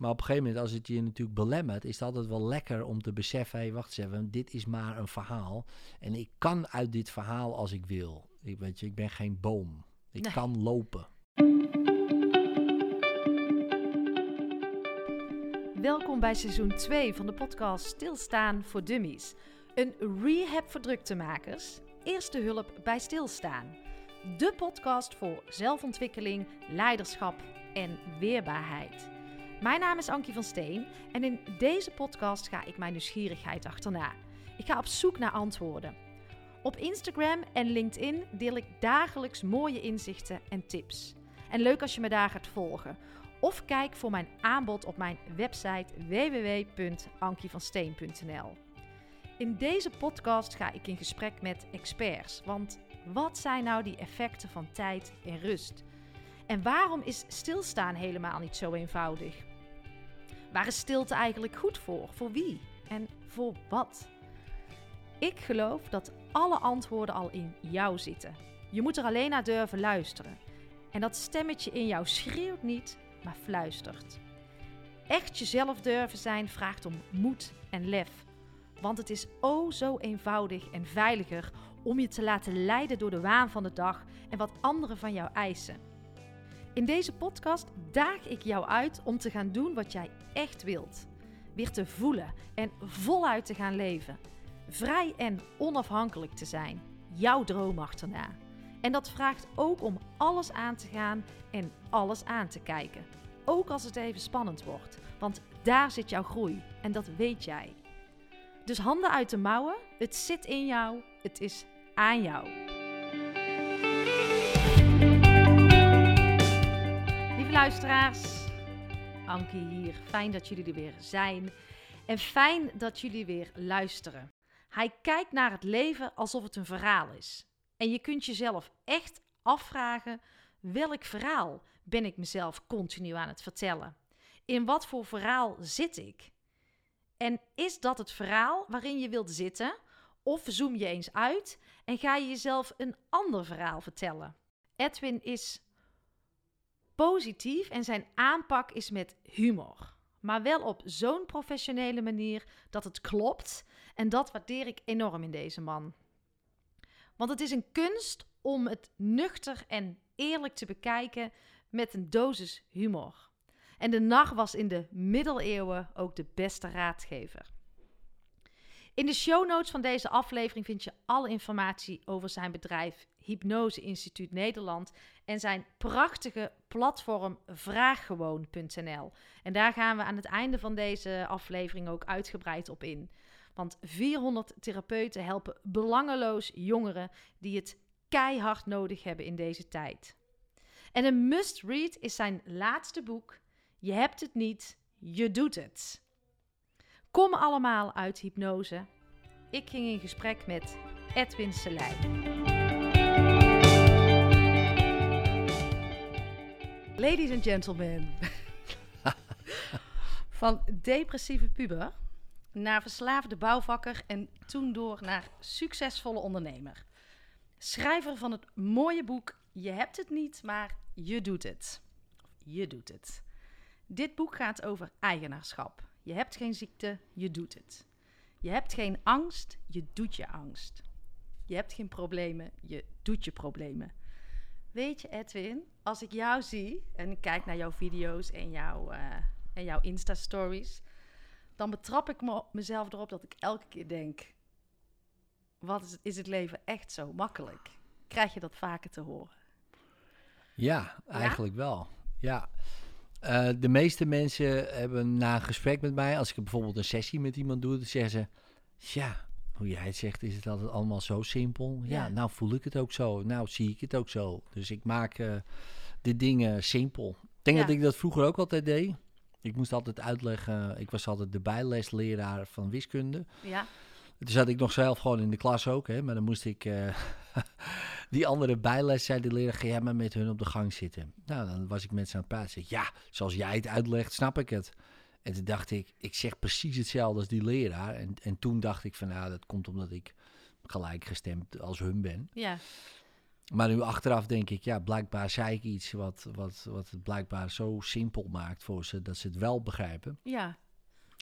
Maar op een gegeven moment, als het je natuurlijk belemmert, is het altijd wel lekker om te beseffen: hé, wacht eens even, dit is maar een verhaal. En ik kan uit dit verhaal als ik wil. Ik, weet je, ik ben geen boom. Ik Nee. kan lopen. Welkom bij seizoen 2 van de podcast Stilstaan voor Dummies. Een rehab voor druktemakers. Eerste hulp bij stilstaan. De podcast voor zelfontwikkeling, leiderschap en weerbaarheid. Mijn naam is Ankie van Steen en in deze podcast ga ik mijn nieuwsgierigheid achterna. Ik ga op zoek naar antwoorden. Op Instagram en LinkedIn deel ik dagelijks mooie inzichten en tips. En leuk als je me daar gaat volgen. Of kijk voor mijn aanbod op mijn website www.ankievansteen.nl. In deze podcast ga ik in gesprek met experts. Want wat zijn nou die effecten van tijd en rust? En waarom is stilstaan helemaal niet zo eenvoudig? Waar is stilte eigenlijk goed voor? Voor wie? En voor wat? Ik geloof dat alle antwoorden al in jou zitten. Je moet er alleen naar durven luisteren. En dat stemmetje in jou schreeuwt niet, maar fluistert. Echt jezelf durven zijn vraagt om moed en lef. Want het is o zo eenvoudig en veiliger om je te laten leiden door de waan van de dag en wat anderen van jou eisen. In deze podcast daag ik jou uit om te gaan doen wat jij echt wilt. Weer te voelen en voluit te gaan leven. Vrij en onafhankelijk te zijn. Jouw droom achterna. En dat vraagt ook om alles aan te gaan en alles aan te kijken. Ook als het even spannend wordt. Want daar zit jouw groei en dat weet jij. Dus handen uit de mouwen. Het zit in jou. Het is aan jou. Luisteraars, Ankie hier. Fijn dat jullie er weer zijn. En fijn dat jullie weer luisteren. Hij kijkt naar het leven alsof het een verhaal is. En je kunt jezelf echt afvragen: welk verhaal ben ik mezelf continu aan het vertellen? In wat voor verhaal zit ik? En is dat het verhaal waarin je wilt zitten? Of zoom je eens uit en ga je jezelf een ander verhaal vertellen? Edwin is positief en zijn aanpak is met humor. Maar wel op zo'n professionele manier dat het klopt. En dat waardeer ik enorm in deze man. Want het is een kunst om het nuchter en eerlijk te bekijken met een dosis humor. En de nacht was in de middeleeuwen ook de beste raadgever. In de show notes van deze aflevering vind je alle informatie over zijn bedrijf Hypnose Instituut Nederland en zijn prachtige platform vraaggewoon.nl. En daar gaan we aan het einde van deze aflevering ook uitgebreid op in. Want 400 therapeuten helpen belangeloos jongeren die het keihard nodig hebben in deze tijd. En een must-read is zijn laatste boek. Je hebt het niet, je doet het. Kom allemaal uit hypnose. Ik ging in gesprek met Edwin Selei. Ladies and gentlemen. Van depressieve puber naar verslaafde bouwvakker en toen door naar succesvolle ondernemer. Schrijver van het mooie boek Je hebt het niet, maar je doet het. Je doet het. Dit boek gaat over eigenaarschap. Je hebt geen ziekte, je doet het. Je hebt geen angst, je doet je angst. Je hebt geen problemen, je doet je problemen. Weet je, Edwin, als ik jou zie en ik kijk naar jouw video's en jouw, eh, en jouw Insta-stories, dan betrap ik me, mezelf erop dat ik elke keer denk: wat is het, is het leven echt zo makkelijk? Krijg je dat vaker te horen? Ja, eigenlijk wel. Ja. Eh, de meeste mensen hebben na een gesprek met mij, als ik bijvoorbeeld een sessie met iemand doe, dan zeggen ze: Ja, hoe jij het zegt, is het altijd allemaal zo simpel. Ja, Ja. nou voel ik het ook zo. Nou zie ik het ook zo. Dus ik maak eh, de dingen simpel. Ik denk Ja. dat ik dat vroeger ook altijd deed. Ik moest altijd uitleggen, ik was altijd de bijlesleraar van wiskunde. Ja, Toen zat ik nog zelf gewoon in de klas ook, hè, maar dan moest ik eh, die andere bijles, zei de leraar, ga jij maar met hun op de gang zitten. Nou, dan was ik met ze aan het praten. Ja, zoals jij het uitlegt, snap ik het. En toen dacht ik, ik zeg precies hetzelfde als die leraar. En, en toen dacht ik van, nou, dat komt omdat ik gelijkgestemd als hun ben. ja, Maar nu achteraf denk ik, ja, blijkbaar zei ik iets wat, wat, wat het blijkbaar zo simpel maakt voor ze dat ze het wel begrijpen. Ja.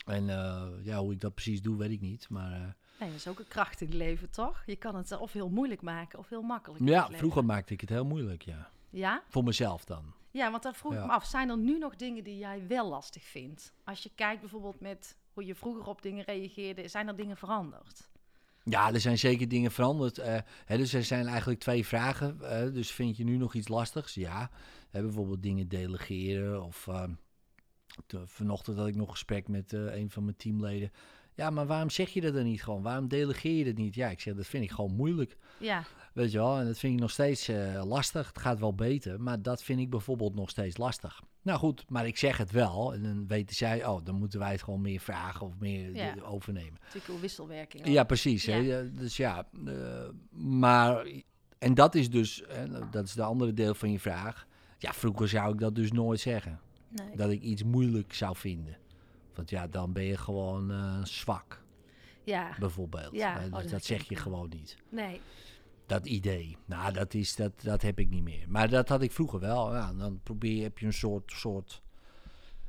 En eh, ja, hoe ik dat precies doe, weet ik niet. Maar eh, Nee, dat is ook een kracht in het leven, toch? Je kan het of heel moeilijk maken of heel makkelijk. ja, vroeger maakte ik het heel moeilijk, ja. Ja? Voor mezelf dan. Ja, want dan vroeg ik Ja. me af, zijn er nu nog dingen die jij wel lastig vindt? Als je kijkt bijvoorbeeld met hoe je vroeger op dingen reageerde, zijn er dingen veranderd? Ja, er zijn zeker dingen veranderd. eh, hè, dus er zijn eigenlijk twee vragen. eh, dus vind je nu nog iets lastigs? Ja. Hè, bijvoorbeeld dingen delegeren. Of eh, te- vanochtend had ik nog gesprek met eh, een van mijn teamleden. Ja, maar waarom zeg je dat dan niet gewoon? Waarom delegeer je dat niet? Ja, ik zeg, dat vind ik gewoon moeilijk. Ja, Weet je wel, en dat vind ik nog steeds eh, lastig. Het gaat wel beter, maar dat vind ik bijvoorbeeld nog steeds lastig. Nou goed, maar ik zeg het wel. En dan weten zij, oh, dan moeten wij het gewoon meer vragen of meer Ja. overnemen. natuurlijk een wisselwerking. ook. Ja, precies. Hè? Ja. Dus ja, eh, maar, en dat is dus, hè, dat is de andere deel van je vraag. Ja, vroeger zou ik dat dus nooit zeggen. Nee. Dat ik iets moeilijk zou vinden. Want ja, dan ben je gewoon eh, zwak, Ja, bijvoorbeeld. Ja, Hè, oh, dus dat zeg je gewoon niet. nee. Dat idee, nou, dat, is, dat, dat heb ik niet meer. Maar dat had ik vroeger wel. Ja, dan probeer je, heb je een soort, soort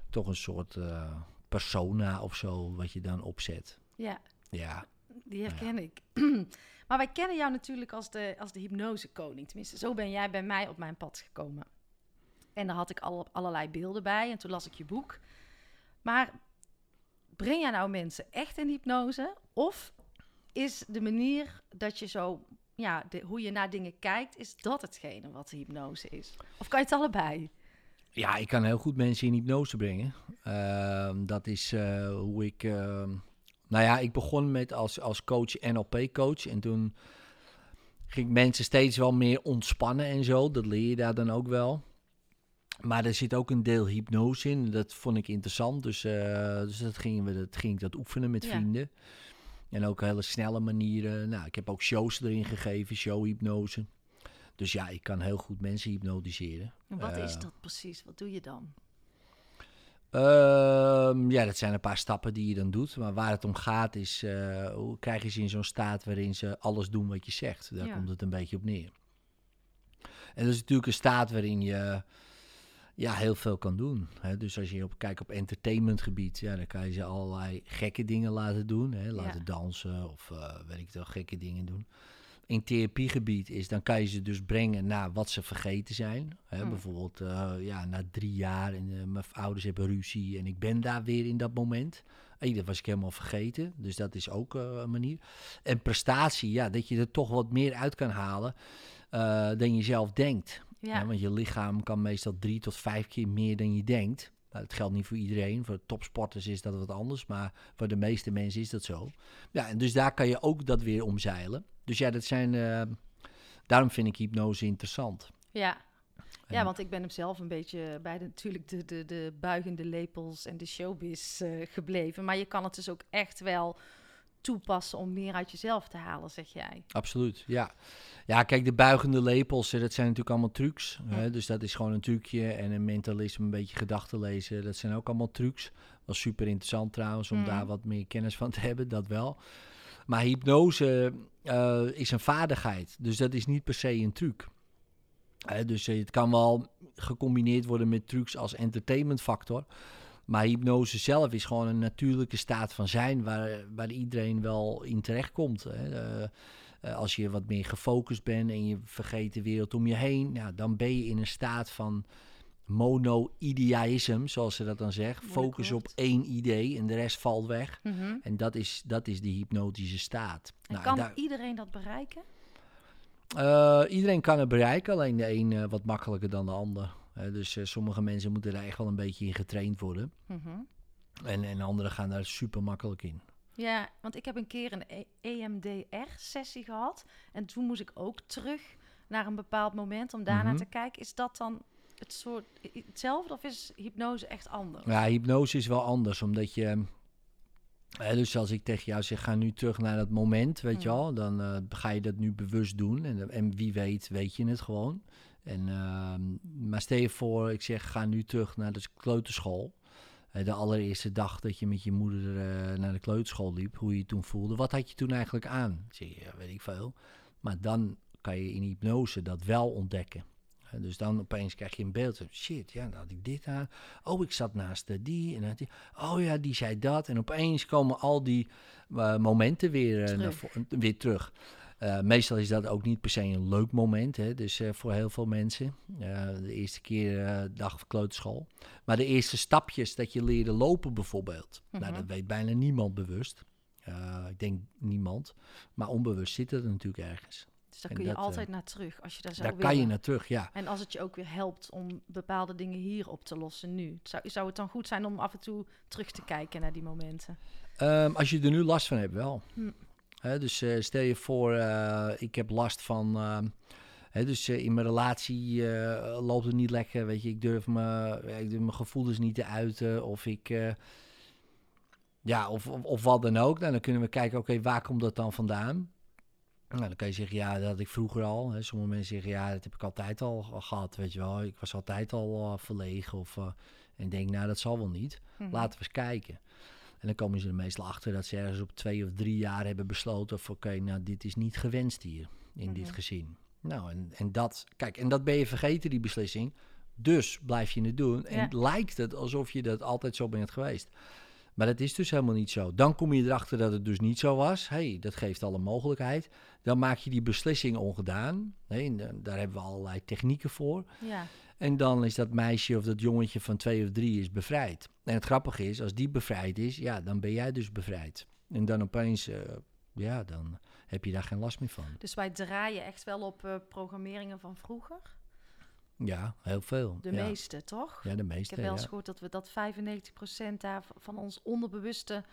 toch een soort eh, persona of zo, wat je dan opzet. Ja, Ja, die herken ik. maar wij kennen jou natuurlijk als de, als de hypnosekoning. Tenminste, zo ben jij bij mij op mijn pad gekomen. En daar had ik al, allerlei beelden bij en toen las ik je boek. Maar breng jij nou mensen echt in hypnose? Of is de manier dat je zo, ja, hoe je naar dingen kijkt, is dat hetgene wat de hypnose is? Of kan je het allebei? Ja, ik kan heel goed mensen in hypnose brengen. Ehm, dat is eh, hoe ik. ehm, nou ja, ik begon met als, als coach NLP-coach. En toen ging ik mensen steeds wel meer ontspannen en zo. Dat leer je daar dan ook wel. Maar er zit ook een deel hypnose in. Dat vond ik interessant. Dus, eh, dus dat, gingen we, dat ging ik dat oefenen met Ja. vrienden. En ook hele snelle manieren. Nou, ik heb ook shows erin gegeven, showhypnose. Dus ja, ik kan heel goed mensen hypnotiseren. En wat is Eh, dat precies? Wat doe je dan? Ehm, ja, dat zijn een paar stappen die je dan doet. Maar waar het om gaat is, eh, hoe krijg je ze in zo'n staat waarin ze alles doen wat je zegt. Daar Ja. komt het een beetje op neer. En dat is natuurlijk een staat waarin je ja, heel veel kan doen. Hè? Dus als je op, kijkt op entertainmentgebied, ja, dan kan je ze allerlei gekke dingen laten doen. Hè? Laten dansen of eh, weet ik wel, gekke dingen doen. In therapiegebied is, dan kan je ze dus brengen naar wat ze vergeten zijn. Hè? Mm. Bijvoorbeeld, eh, ja, na drie jaar en eh, mijn ouders hebben ruzie en ik ben daar weer in dat moment. Hey, dat was ik helemaal vergeten, dus dat is ook een manier. En prestatie, ja, dat je er toch wat meer uit kan halen dan je zelf denkt. Ja, want je lichaam kan meestal drie tot vijf keer meer dan je denkt. Nou, dat geldt niet voor iedereen. Voor topsporters is dat wat anders. Maar voor de meeste mensen is dat zo. Ja, en dus daar kan je ook dat weer omzeilen. Dus ja, dat zijn. eh, daarom vind ik hypnose interessant. ja. Ja, want ik ben hem zelf een beetje bij de, natuurlijk de, de, de buigende lepels en de showbiz eh, gebleven. Maar je kan het dus ook echt wel toepassen om meer uit jezelf te halen, zeg jij. Absoluut, ja. Ja, kijk, de buigende lepels, eh, dat zijn natuurlijk allemaal trucs. Ja. Hè? Dus dat is gewoon een trucje. En een mentalisme, een beetje gedachten lezen, dat zijn ook allemaal trucs. Is super interessant trouwens, om Mhm. daar wat meer kennis van te hebben, dat wel. Maar hypnose eh, is een vaardigheid, dus dat is niet per se een truc. Dus het kan wel gecombineerd worden met trucs als entertainmentfactor. Maar hypnose zelf is gewoon een natuurlijke staat van zijn waar, waar iedereen wel in terechtkomt. Hè. Eh, eh, als je wat meer gefocust bent en je vergeet de wereld om je heen, ja, dan ben je in een staat van mono-ideaïsme, zoals ze dat dan zeggen. Moeilijk Focus op één idee en de rest valt weg. Mhm. En dat is, dat is die hypnotische staat. En Nou, kan daar- iedereen dat bereiken? eh, iedereen kan het bereiken, alleen de een wat makkelijker dan de ander. Dus eh, sommige mensen moeten daar echt wel een beetje in getraind worden. Mhm. En, en anderen gaan daar super makkelijk in. Ja, want ik heb een keer een E- EMDR-sessie gehad. En toen moest ik ook terug naar een bepaald moment om daarna Mhm. te kijken. Is dat dan het soort hetzelfde of is hypnose echt anders? Ja, hypnose is wel anders, omdat je... Hè, dus als ik tegen jou zeg, ga nu terug naar dat moment, weet je Mm. wel, dan eh, ga je dat nu bewust doen. En, en wie weet, weet je het gewoon. En, ehm, maar stel je voor, ik zeg, ga nu terug naar de kleuterschool. Eh, de allereerste dag dat je met je moeder eh, naar de kleuterschool liep, hoe je je toen voelde. Wat had je toen eigenlijk aan? Ik zeg, ja, weet ik veel. Maar dan kan je in hypnose dat wel ontdekken. Hè, Dus dan opeens krijg je een beeld. Shit, ja, dan had ik dit aan. Oh, ik zat naast die. En dan die. Oh ja, die zei dat. En opeens komen al die eh, momenten weer, eh, naar weer terug. Eh, meestal is dat ook niet per se een leuk moment. Hè? Dus eh, voor heel veel mensen. Eh, de eerste keer dag of kleuterschool. Maar de eerste stapjes dat je leerde lopen bijvoorbeeld. Nou, Mhm. dat weet bijna niemand bewust. Ik denk niemand. Maar onbewust zit het natuurlijk ergens. Dus daar kun je dat, altijd naar terug als je daar zou Daar kan je naar terug, ja. En als het je ook weer helpt om bepaalde dingen hier op te lossen nu. Zou, zou het dan goed zijn om af en toe terug te kijken naar die momenten? Ehm, als je er nu last van hebt, wel. Hm. Dus eh, stel je voor, eh, ik heb last van. ehm, dus eh, in mijn relatie loopt het niet lekker. Weet je, ik durf, me, ik durf mijn gevoelens niet te uiten. Of ik. ja, of, of, of wat dan ook. Nou, dan kunnen we kijken, oké, waar komt dat dan vandaan? Nou, dan kan je zeggen, ja, dat had ik vroeger al. Hè. Sommige mensen zeggen, ja, dat heb ik altijd al gehad, weet je wel. Ik was altijd al verlegen. Of, en denk, nou, dat zal wel niet. Mhm. Laten we eens kijken. En dan komen ze er meestal achter dat ze ergens op twee of drie jaar hebben besloten: van oké, nou, dit is niet gewenst hier in dit Mhm. gezin. Nou, en, en dat, kijk, en dat ben je vergeten, die beslissing. Dus blijf je het doen. En Ja. lijkt het alsof je dat altijd zo bent geweest. Maar dat is dus helemaal niet zo. Dan kom je erachter dat het dus niet zo was. hey, dat geeft al een mogelijkheid. Dan maak je die beslissing ongedaan. En da- daar hebben we allerlei technieken voor. Ja, En dan is dat meisje of dat jongetje van twee of drie is bevrijd. En het grappige is, als die bevrijd is, ja, dan ben jij dus bevrijd. En dan opeens, eh, ja, dan heb je daar geen last meer van. dus wij draaien echt wel op eh, programmeringen van vroeger. Ja, heel veel. De ja. meeste, toch? Ja, de Ik meeste, heb wel ja. eens gehoord dat we dat 95% daar van ons onderbewuste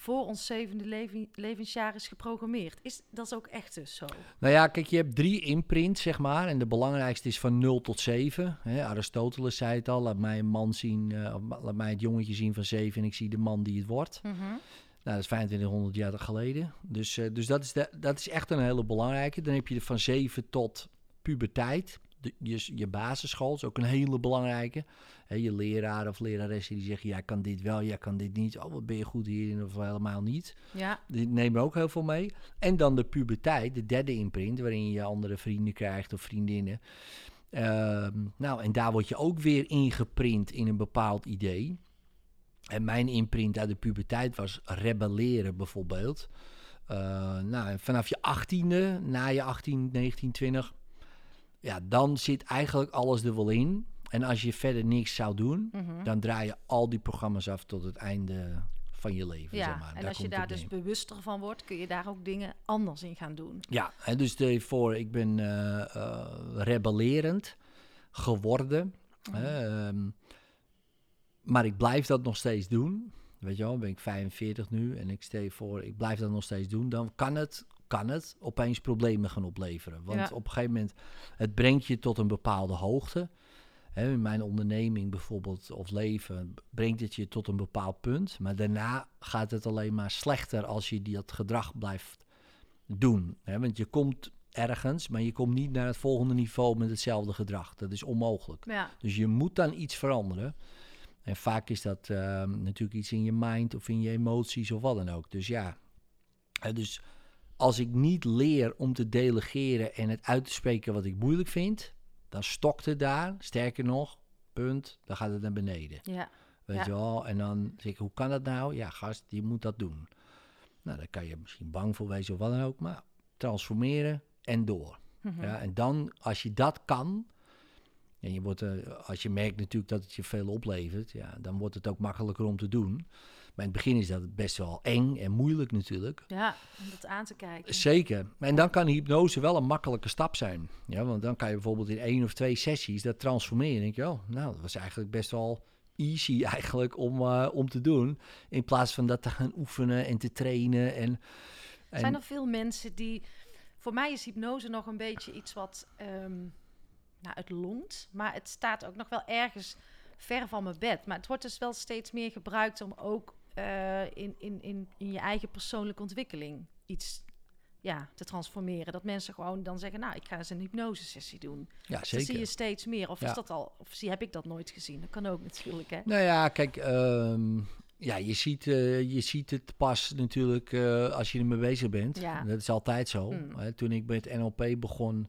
voor ons zevende leven, levensjaar is geprogrammeerd. Is, dat is ook echt dus zo. Nou ja, kijk, je hebt drie imprints, zeg maar. En de belangrijkste is van 0 tot 7. Hè, Aristoteles zei het al, laat mij een man zien, eh, laat mij het jongetje zien van 7 en ik zie de man die het wordt. Mhm. Nou, dat is 2500 jaar geleden. Dus, eh, dus dat, is de, dat is echt een hele belangrijke. Dan heb je er van 7 tot puberteit. De, je, je basisschool is ook een hele belangrijke. Je leraar of leraressen die zeggen, jij kan dit wel, jij kan dit niet. Oh, wat ben je goed hierin of helemaal niet. Ja, Die nemen ook heel veel mee. En dan de puberteit, de derde imprint, waarin je andere vrienden krijgt of vriendinnen. Ehm, nou, en daar word je ook weer ingeprint in een bepaald idee. En mijn imprint uit de puberteit was rebelleren bijvoorbeeld. Eh, nou, vanaf je achttiende, na je 18, 19, 20, ja, dan zit eigenlijk alles er wel in. En als je verder niks zou doen, mhm. dan draai je al die programma's af tot het einde van je leven. ja. zeg maar. en Daar als je daar dus bewuster van wordt, kun je daar ook dingen anders in gaan doen. Ja, en dus je voor, ik ben eh, eh, rebellerend geworden. Mhm. ehm, maar ik blijf dat nog steeds doen. Weet je wel, ben ik 45 nu en ik stel je voor, ik blijf dat nog steeds doen. Dan kan het, kan het opeens problemen gaan opleveren. Want Ja. op een gegeven moment, het brengt je tot een bepaalde hoogte. Hè, in mijn onderneming bijvoorbeeld, of leven, brengt het je tot een bepaald punt. Maar daarna gaat het alleen maar slechter als je die- dat gedrag blijft doen. Hè? Want je komt ergens, maar je komt niet naar het volgende niveau met hetzelfde gedrag. Dat is onmogelijk. Ja, Dus je moet dan iets veranderen. En vaak is dat ehm, natuurlijk iets in je mind of in je emoties of wat dan ook. Dus ja, dus als ik niet leer om te delegeren en het uit te spreken wat ik moeilijk vind, dan stokt het daar. Sterker nog, punt, dan gaat het naar beneden. ja, Weet Ja. je wel? En dan zeg ik, hoe kan dat nou? Ja, gast, je moet dat doen. Nou, daar kan je misschien bang voor wezen of wat dan ook, maar transformeren en door. mhm. Ja, en dan, als je dat kan, en je wordt, eh, als je merkt natuurlijk dat het je veel oplevert, ja, dan wordt het ook makkelijker om te doen. In het begin is dat best wel eng en moeilijk natuurlijk. ja, om dat aan te kijken. Zeker. En dan kan hypnose wel een makkelijke stap zijn. Ja, want dan kan je bijvoorbeeld in één of twee sessies dat transformeren. En denk je, oh, nou, dat was eigenlijk best wel easy eigenlijk om, eh, om te doen. In plaats van dat te gaan oefenen en te trainen. En, en Zijn er veel mensen die... Voor mij is hypnose nog een beetje iets wat... ehm nou, het longt. Maar het staat ook nog wel ergens ver van mijn bed. Maar het wordt dus wel steeds meer gebruikt om ook eh, in, in, in, in je eigen persoonlijke ontwikkeling iets ja, te transformeren. Dat mensen gewoon dan zeggen, nou, ik ga eens een hypnosesessie doen. ja, Dat zie je steeds meer. Of Ja. is dat al, of zie, heb ik dat nooit gezien? Dat kan ook natuurlijk, hè? Nou ja, kijk, ehm, Ja, je ziet, eh, je ziet het pas natuurlijk eh, als je ermee bezig bent. Ja. Dat is altijd zo. Mm. Hè, toen ik met NLP begon,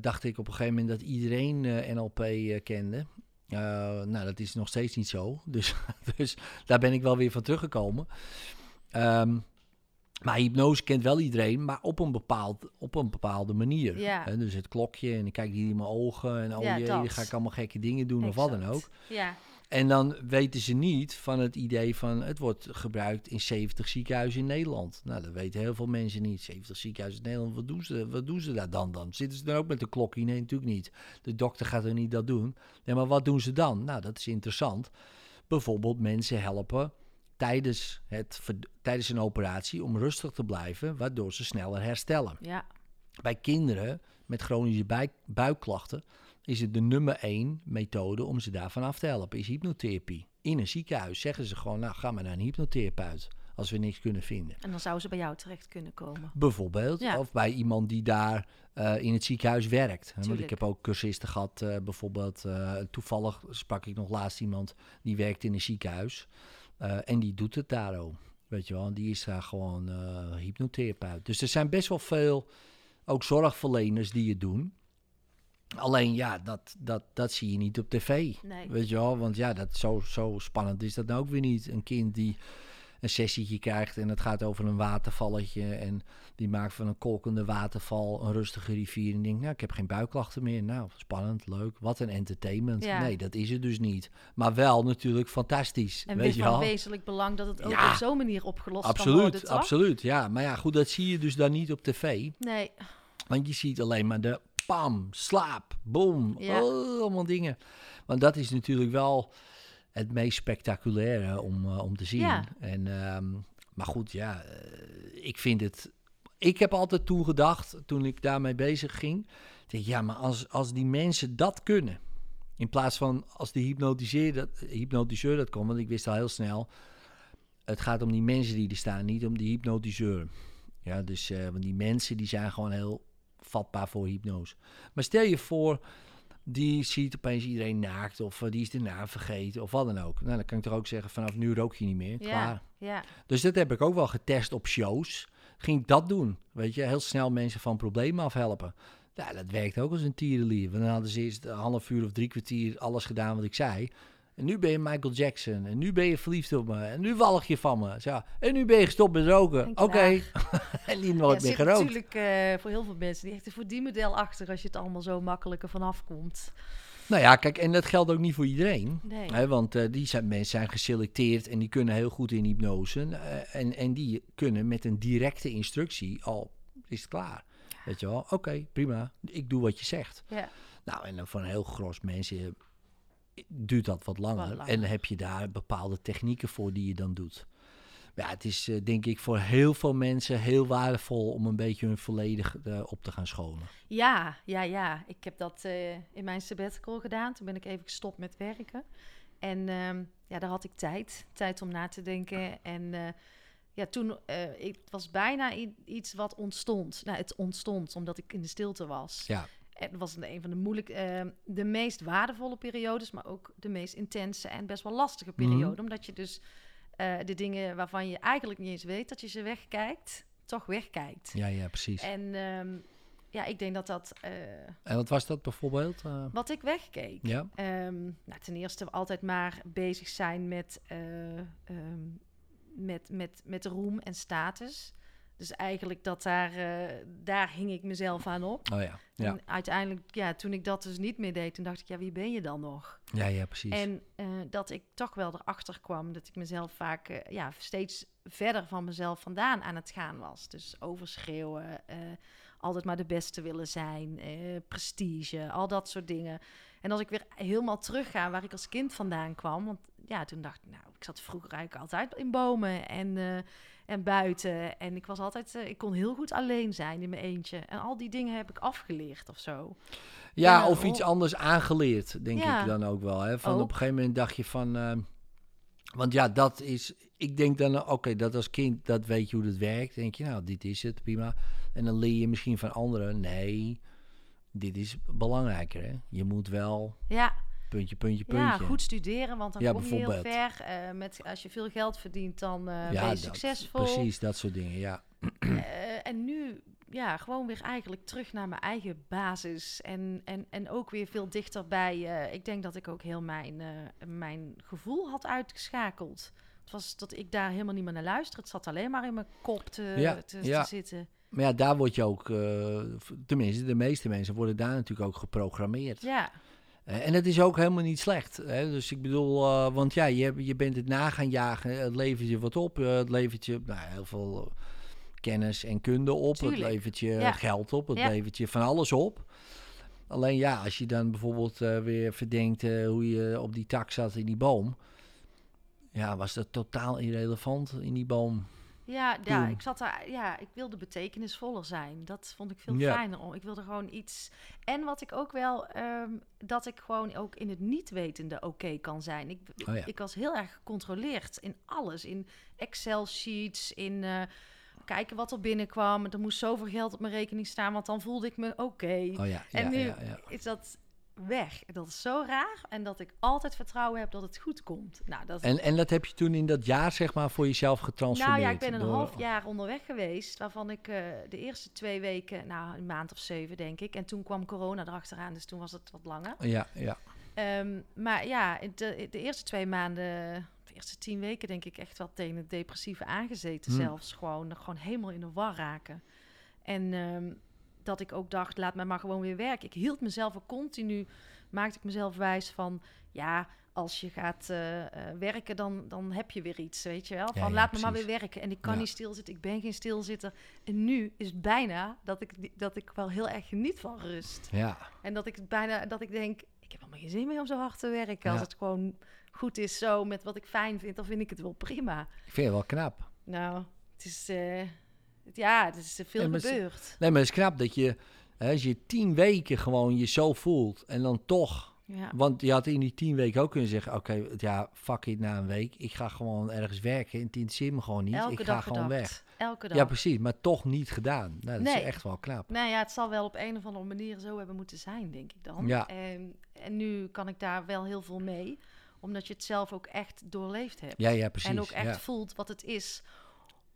dacht ik op een gegeven moment dat iedereen NLP kende. Eh, nou, dat is nog steeds niet zo. Dus, dus daar ben ik wel weer van teruggekomen. Ehm, maar hypnose kent wel iedereen, maar op een, bepaald, op een bepaalde manier. Ja. Dus het klokje en ik kijk hier in mijn ogen en oh Ja, jee, ga ik allemaal gekke dingen doen of wat dan ook. Ja, En dan weten ze niet van het idee van het wordt gebruikt in 70 ziekenhuizen in Nederland. Nou, dat weten heel veel mensen niet. 70 ziekenhuizen in Nederland, wat doen ze, wat doen ze daar dan dan? Zitten ze dan ook met een klokje? Nee, natuurlijk niet. De dokter gaat er niet dat doen. Nee, maar wat doen ze dan? Nou, dat is interessant. Bijvoorbeeld mensen helpen tijdens, het, tijdens een operatie om rustig te blijven, waardoor ze sneller herstellen. ja, Bij kinderen met chronische buik, buikklachten is het de nummer één methode om ze daarvan af te helpen, is hypnotherapie. In een ziekenhuis zeggen ze gewoon, nou ga maar naar een hypnotherapeut als we niks kunnen vinden. en dan zou ze bij jou terecht kunnen komen. Bijvoorbeeld, Ja. of bij iemand die daar eh, in het ziekenhuis werkt. hè. Want ik heb ook cursisten gehad, eh, bijvoorbeeld, eh, toevallig sprak ik nog laatst iemand die werkt in een ziekenhuis. en die doet het daar ook, weet je wel. Die is daar gewoon hypnotherapeut. Dus er zijn best wel veel, ook zorgverleners die het doen. Alleen ja, dat, dat, dat zie je niet op tv. Nee. Weet je wel, want ja, dat, zo, zo spannend is dat nou ook weer niet. Een kind die een sessietje krijgt en het gaat over een watervalletje. En die maakt van een kolkende waterval een rustige rivier. En denkt, nou, ik heb geen buikklachten meer. Nou, spannend, leuk. Wat een entertainment. Ja. Nee, dat is het dus niet. Maar wel natuurlijk fantastisch. En weet je van wel. wezenlijk belang dat het ook Ja. op zo'n manier opgelost kan Absoluut, worden, toch? absoluut. Ja, maar ja, goed, dat zie je dus dan niet op tv. Nee, Want je ziet alleen maar de pam, slaap, boom, Ja. oh, allemaal dingen. Want dat is natuurlijk wel het meest spectaculaire om, eh, om te zien. Ja. En, ehm, maar goed, ja, eh, ik vind het... Ik heb altijd toen gedacht, toen ik daarmee bezig ging... ik denk, ja, maar als, als die mensen dat kunnen... in plaats van als de hypnotiseur dat, hypnotiseur dat kon... want ik wist al heel snel... het gaat om die mensen die er staan, niet om die hypnotiseur. Ja, dus eh, want die mensen die zijn gewoon heel vatbaar voor hypnose. Maar stel je voor, die ziet opeens iedereen naakt of eh, die is de naam vergeten of wat dan ook. Nou, dan kan ik toch ook zeggen, vanaf nu rook je niet meer. Klaar. ja, ja, Dus dat heb ik ook wel getest op shows. Ging ik dat doen, weet je, heel snel mensen van problemen afhelpen. Ja, dat werkt ook als een tierenlier. Want dan hadden ze eerst een half uur of drie kwartier alles gedaan wat ik zei. En nu ben je Michael Jackson. En nu ben je verliefd op me. En nu walg je van me. Zo. En nu ben je gestopt met roken. En Oké. en Ja, nooit er meer gerookt. natuurlijk eh, voor heel veel mensen die echt voor die model achter als je het allemaal zo makkelijker vanaf komt. Nou ja, kijk, en dat geldt ook niet voor iedereen. Nee. Hè, want eh, die zijn, mensen zijn geselecteerd en die kunnen heel goed in hypnose. eh, en, en die kunnen met een directe instructie al, is het klaar. Weet je wel, oké, prima, ik doe wat je zegt. Ja, Nou, en dan een heel gros mensen duurt dat wat langer. Wat langer. En heb je daar bepaalde technieken voor die je dan doet. Ja, het is eh, denk ik voor heel veel mensen heel waardevol om een beetje hun volledig eh, op te gaan scholen. ja, ja. ja. Ik heb dat eh, in mijn sabbatical gedaan. Toen ben ik even gestopt met werken. En ehm, ja, daar had ik tijd. Tijd om na te denken. En ja, toen, ik, het was bijna iets wat ontstond. Nou, het ontstond omdat ik in de stilte was. Ja, het was een van de moeilijk, eh, de meest waardevolle periodes, maar ook de meest intense en best wel lastige periode. Mhm. Omdat je dus eh, de dingen waarvan je eigenlijk niet eens weet dat je ze wegkijkt, toch wegkijkt. ja, ja, precies. En ehm, ja, ik denk dat dat eh, En wat was dat bijvoorbeeld? Eh, wat ik wegkeek. ja, Ehm, nou, ten eerste altijd maar bezig zijn met, ehm, met, met, met roem en status. Dus eigenlijk dat daar, eh, daar hing ik mezelf aan op. oh ja, ja, En uiteindelijk, ja, toen ik dat dus niet meer deed, toen dacht ik, ja, wie ben je dan nog? ja, ja, precies. En eh, dat ik toch wel erachter kwam dat ik mezelf vaak eh, ja, steeds verder van mezelf vandaan aan het gaan was. Dus overschreeuwen, altijd maar de beste willen zijn, prestige, al dat soort dingen. En als ik weer helemaal terugga waar ik als kind vandaan kwam, want ja, toen dacht ik, nou, ik zat vroeger eigenlijk altijd in bomen en, en buiten. En ik was altijd, eh, ik kon heel goed alleen zijn in mijn eentje. En al die dingen heb ik afgeleerd of zo. Ja, of iets oh. anders aangeleerd, denk Ja. ik dan ook wel. Hè? Van op Ook. een gegeven moment dacht je van... eh, want ja, dat is... Ik denk dan, eh, oké, dat als kind, dat weet je hoe dat werkt. denk je, nou, dit is het, prima. En dan leer je misschien van anderen, nee, dit is belangrijker. Hè? Je moet wel Ja, puntje, puntje, puntje. Ja, goed studeren, want dan Ja, kom je heel ver. Eh, met, als je veel geld verdient, dan eh, Ja, ben je dat- succesvol. Precies, dat soort dingen, ja. Eh, en nu, ja, gewoon weer eigenlijk terug naar mijn eigen basis. En, en, en ook weer veel dichterbij. ik denk dat ik ook heel mijn, mijn gevoel had uitgeschakeld. Het was dat ik daar helemaal niet meer naar luisterde. Het zat alleen maar in mijn kop te, Ja, te, zitten. Maar ja, daar word je ook, tenminste, de meeste mensen worden daar natuurlijk ook geprogrammeerd. Ja, en dat is ook helemaal niet slecht. Hè? Dus ik bedoel, eh, want ja, je, bent het na gaan jagen. Het levert je wat op. eh, het levert je nou, heel veel eh, kennis en kunde op. Tuurlijk. Het levert je Ja. geld op. Het Ja. levert je van alles op. Alleen ja, als je dan bijvoorbeeld eh, weer verdenkt eh, hoe je op die tak zat in die boom. Ja, was dat totaal irrelevant in die boom. Ja, ja, ik zat daar, ja, ik wilde betekenisvoller zijn. Dat vond ik veel Ja. fijner. om. Ik wilde gewoon iets. En wat ik ook wel, ehm, dat ik gewoon ook in het niet wetende oké kan zijn. Ik, Oh ja. ik was heel erg gecontroleerd in alles. In Excel-sheets, in eh, kijken wat er binnenkwam. Er moest zoveel geld op mijn rekening staan, want dan voelde ik me oké. Oh ja, En nu is dat weg. Dat is zo raar. En dat ik altijd vertrouwen heb dat het goed komt. Nou, dat En, en dat heb je toen in dat jaar zeg maar voor jezelf getransformeerd? nou ja, ik ben een door- half jaar onderweg geweest, waarvan ik eh, de eerste twee weken, nou een maand of zeven denk ik. En toen kwam corona erachteraan, dus toen was het wat langer. Ja, ja. Ehm, maar ja, de, de eerste twee maanden, de eerste tien weken denk ik echt wel tegen het depressieve aangezeten Hm. zelfs. Gewoon, gewoon helemaal in de war raken. En ehm, dat ik ook dacht, laat mij maar gewoon weer werken. Ik hield mezelf ook continu, maakte ik mezelf wijs van, ja, als je gaat eh, eh, werken, dan, dan heb je weer iets, weet je wel. Van Ja, ja, laat me maar weer werken. En ik kan Ja. niet stilzitten, ik ben geen stilzitter. En nu is het bijna dat ik, dat ik wel heel erg geniet van rust. ja. En dat ik bijna, dat ik denk, ik heb helemaal geen zin meer om zo hard te werken. Als het gewoon goed is zo met wat ik fijn vind, dan vind ik het wel prima. Ik vind het wel knap. Nou, het is, eh, ja, het is veel gebeurd. Nee, maar het is knap dat je, hè, als je tien weken gewoon je zo voelt en dan toch... Ja. Want je had in die tien weken ook kunnen zeggen, oké, ja, fuck it na een week. Ik ga gewoon ergens werken. Het interesseert me gewoon niet. Elke ik ga gewoon weg. Elke dag. Ja, precies. Maar toch niet gedaan. Nou, dat Nee. is echt wel knap. Nou ja, het zal wel op een of andere manier zo hebben moeten zijn, denk ik dan. Ja. En, en nu kan ik daar wel heel veel mee, omdat je het zelf ook echt doorleefd hebt. Ja, ja, precies. en ook echt ja. voelt wat het is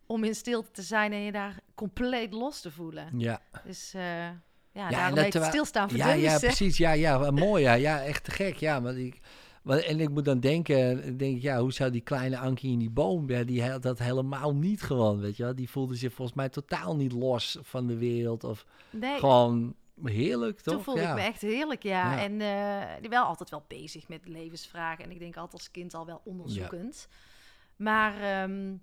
om in stilte te zijn en je daar compleet los te voelen. Ja. Dus eh ja, en daarom heet stilstaan voor Ja, ja, hè? precies. Ja, ja, mooi. Ja, ja echt te gek. Ja, maar ik, en ik moet dan denken, denk ik, ja, hoe zou die kleine Ankie in die boom, ja, die had dat helemaal niet gewoon, weet je wel. Die voelde zich volgens mij totaal niet los van de wereld. Of Nee, gewoon heerlijk, toch? toen voelde ja. ik me echt heerlijk, ja. Ja. En eh, wel altijd wel bezig met levensvragen. En ik denk altijd als kind al wel onderzoekend. Maar ehm,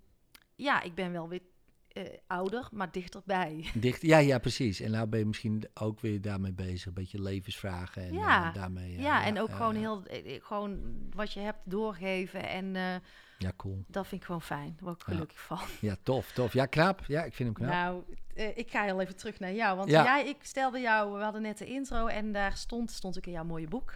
ja, ik ben wel weer eh, ouder, maar dichterbij. Dicht, ja, ja, precies. En nou ben je misschien ook weer daarmee bezig, een beetje levensvragen. En, Ja. eh, daarmee, Ja, en ook ja, gewoon ja. heel eh, gewoon wat je hebt doorgeven. En eh, Ja, cool. dat vind ik gewoon fijn. Daar word ik Ja. gelukkig van. Ja, tof, tof. Ja, knap. Ja, ik vind hem knap. Nou, eh, ik ga heel even terug naar jou. Want Ja. jij, ik stelde jou, we hadden net de intro en daar stond, stond ook in jouw mooie boek.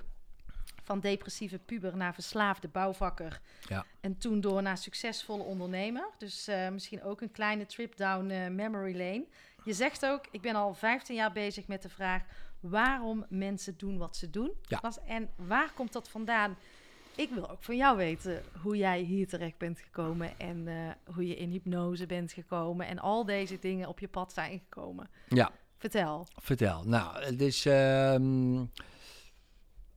Van depressieve puber naar verslaafde bouwvakker. Ja. En toen door naar succesvolle ondernemer. Dus eh, misschien ook een kleine trip down eh, memory lane. Je zegt ook, ik ben al 15 jaar bezig met de vraag waarom mensen doen wat ze doen. Ja. Was- En waar komt dat vandaan? Ik wil ook van jou weten hoe jij hier terecht bent gekomen en eh, hoe je in hypnose bent gekomen en al deze dingen op je pad zijn gekomen. Ja. Vertel. Vertel. Nou, het is. ehm,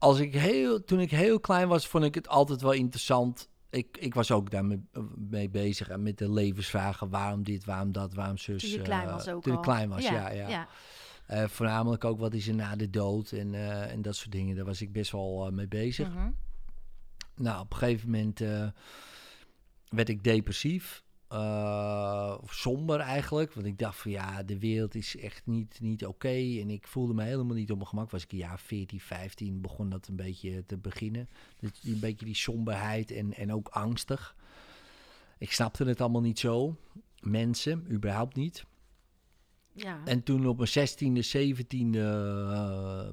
als ik heel, toen ik heel klein was, vond ik het altijd wel interessant. Ik, ik was ook daarmee mee bezig en met de levensvragen. Waarom dit, waarom dat, waarom zus. Toen je klein eh, was ook Toen ik klein was, ja. ja, ja. Eh, voornamelijk ook wat is er na de dood en, eh, en dat soort dingen. Daar was ik best wel eh, mee bezig. Mhm. Nou, op een gegeven moment eh, werd ik depressief. Of somber eigenlijk. Want ik dacht van ja, de wereld is echt niet, niet oké. En ik voelde me helemaal niet op mijn gemak. Was ik een jaar 14, 15, begon dat een beetje te beginnen. Dus een beetje die somberheid en, en ook angstig. Ik snapte het allemaal niet zo. Mensen, überhaupt niet. ja. En toen op mijn 16e, 17e eh,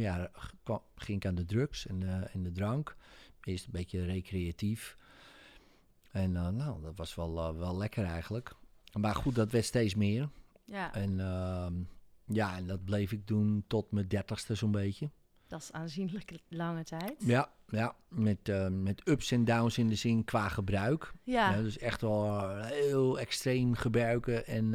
ja, kwam- ging ik aan de drugs en de, en de drank. Eerst een beetje recreatief. En eh, nou, dat was wel, eh, wel lekker eigenlijk. Maar goed, dat werd steeds meer. ja. En ehm, ja, en dat bleef ik doen tot mijn dertigste zo'n beetje. Dat is aanzienlijk lange tijd. Ja, ja met, eh, met ups en downs in de zin qua gebruik. Ja, Ja, dus echt wel heel extreem gebruiken en,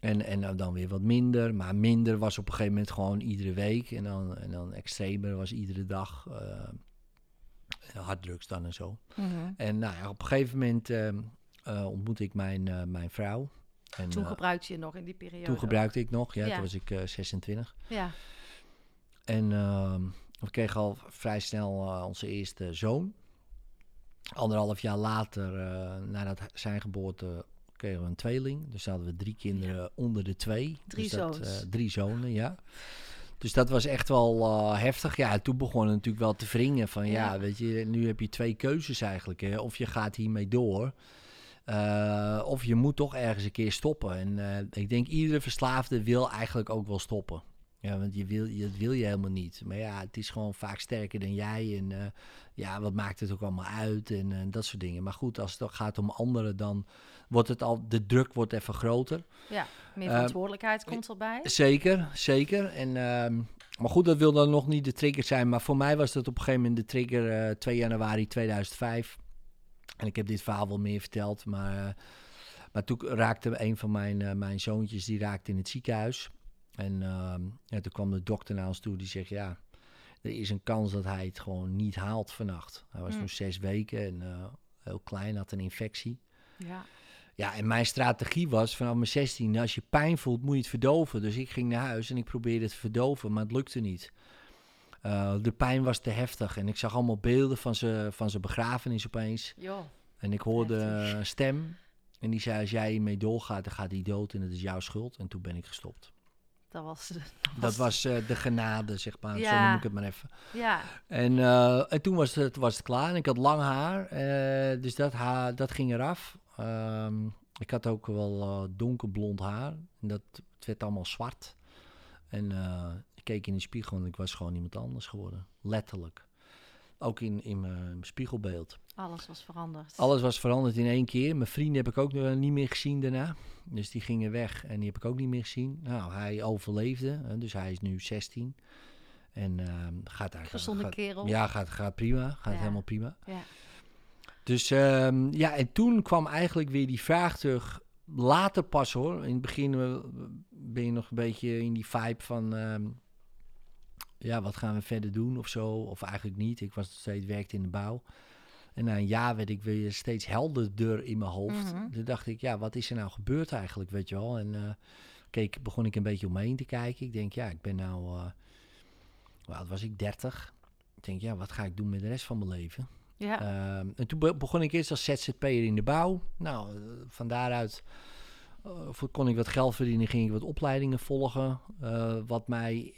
en, en dan weer wat minder. Maar minder was op een gegeven moment gewoon iedere week. En dan, en dan extremer was iedere dag. Harddrugs dan en zo. Mhm. En nou ja, op een gegeven moment eh, eh, ontmoette ik mijn, eh, mijn vrouw. En, toen eh, gebruikte je nog in die periode. toen gebruikte ik nog, ja, Ja. toen was ik eh, 26. Ja, En ehm, we kregen al vrij snel onze eerste zoon. Anderhalf jaar later, nadat zijn geboorte, kregen we een tweeling. Dus hadden we drie kinderen onder de twee. Drie dus dat, zoons. drie zonen, ja. Dus dat was echt wel eh, heftig. Ja, toen begon het natuurlijk wel te wringen van ja. Ja. weet je, nu heb je twee keuzes eigenlijk. Hè. Of je gaat hiermee door, eh, of je moet toch ergens een keer stoppen. En eh, ik denk iedere verslaafde wil eigenlijk ook wel stoppen. Ja, want je wil, dat wil je helemaal niet. Maar ja, het is gewoon vaak sterker dan jij. En ja, wat maakt het ook allemaal uit en dat soort dingen. Maar goed, als het gaat om anderen, dan wordt het al, de druk wordt even groter. ja. meer Eh, verantwoordelijkheid komt erbij. Zeker, zeker. En, ehm, maar goed, dat wil dan nog niet de trigger zijn. Maar voor mij was dat op een gegeven moment de trigger eh 2 januari 2005. En ik heb dit verhaal wel meer verteld. Maar, eh, maar toen raakte een van mijn, eh, mijn zoontjes, die raakte in het ziekenhuis. En ehm, ja, toen kwam de dokter naar ons toe, die zegt ja... Er is een kans dat hij het gewoon niet haalt vannacht. Hij was Hmm. nog zes weken en eh, heel klein, had een infectie. Ja, Ja, en mijn strategie was vanaf mijn 16, als je pijn voelt, moet je het verdoven. Dus ik ging naar huis en ik probeerde het te verdoven, maar het lukte niet. Eh, de pijn was te heftig en ik zag allemaal beelden van zijn van begrafenis opeens. joh. En ik hoorde Heftig. een stem en die zei, als jij hiermee doorgaat, dan gaat hij dood en het is jouw schuld. En toen ben ik gestopt. Dat was... Dat Dat was eh, de genade, zeg maar, zo Ja. noem ik het maar even. Ja, En, eh, en toen was het, was het klaar. En ik had lang haar. dus dat, haar, dat ging eraf. Ehm, ik had ook wel eh, donkerblond haar. En dat, het werd allemaal zwart. En eh, ik keek in de spiegel en ik was gewoon iemand anders geworden. Letterlijk. Ook in, in mijn spiegelbeeld. alles was veranderd. Alles was veranderd in één keer. Mijn vrienden heb ik ook nog niet meer gezien daarna. Dus die gingen weg en die heb ik ook niet meer gezien. Nou, hij overleefde. hè, dus hij is nu 16. En ehm, gaat daar... Gezonde gaat- kerel. ja, gaat, gaat prima. Gaat Ja. helemaal prima. Ja. Dus ehm, ja, en toen kwam eigenlijk weer die vraag terug. Later pas hoor. In het begin eh, ben je nog een beetje in die vibe van... ehm, ja, wat gaan we verder doen of zo? Of eigenlijk niet. Ik was nog steeds werkte in de bouw. En na een jaar werd ik weer steeds helderder in mijn hoofd. Mhm. Toen dacht ik, ja, wat is er nou gebeurd eigenlijk, weet je wel? En eh, keek, begon ik een beetje om me heen te kijken. Ik denk, ja, ik ben nou... eh hoe oud was ik? 30. Ik denk, ja, wat ga ik doen met de rest van mijn leven? Ja. Ehm, en toen be- begon ik eerst als ZZP'er in de bouw. Nou, eh, van daaruit eh, kon ik wat geld verdienen, ging ik wat opleidingen volgen. eh, wat mij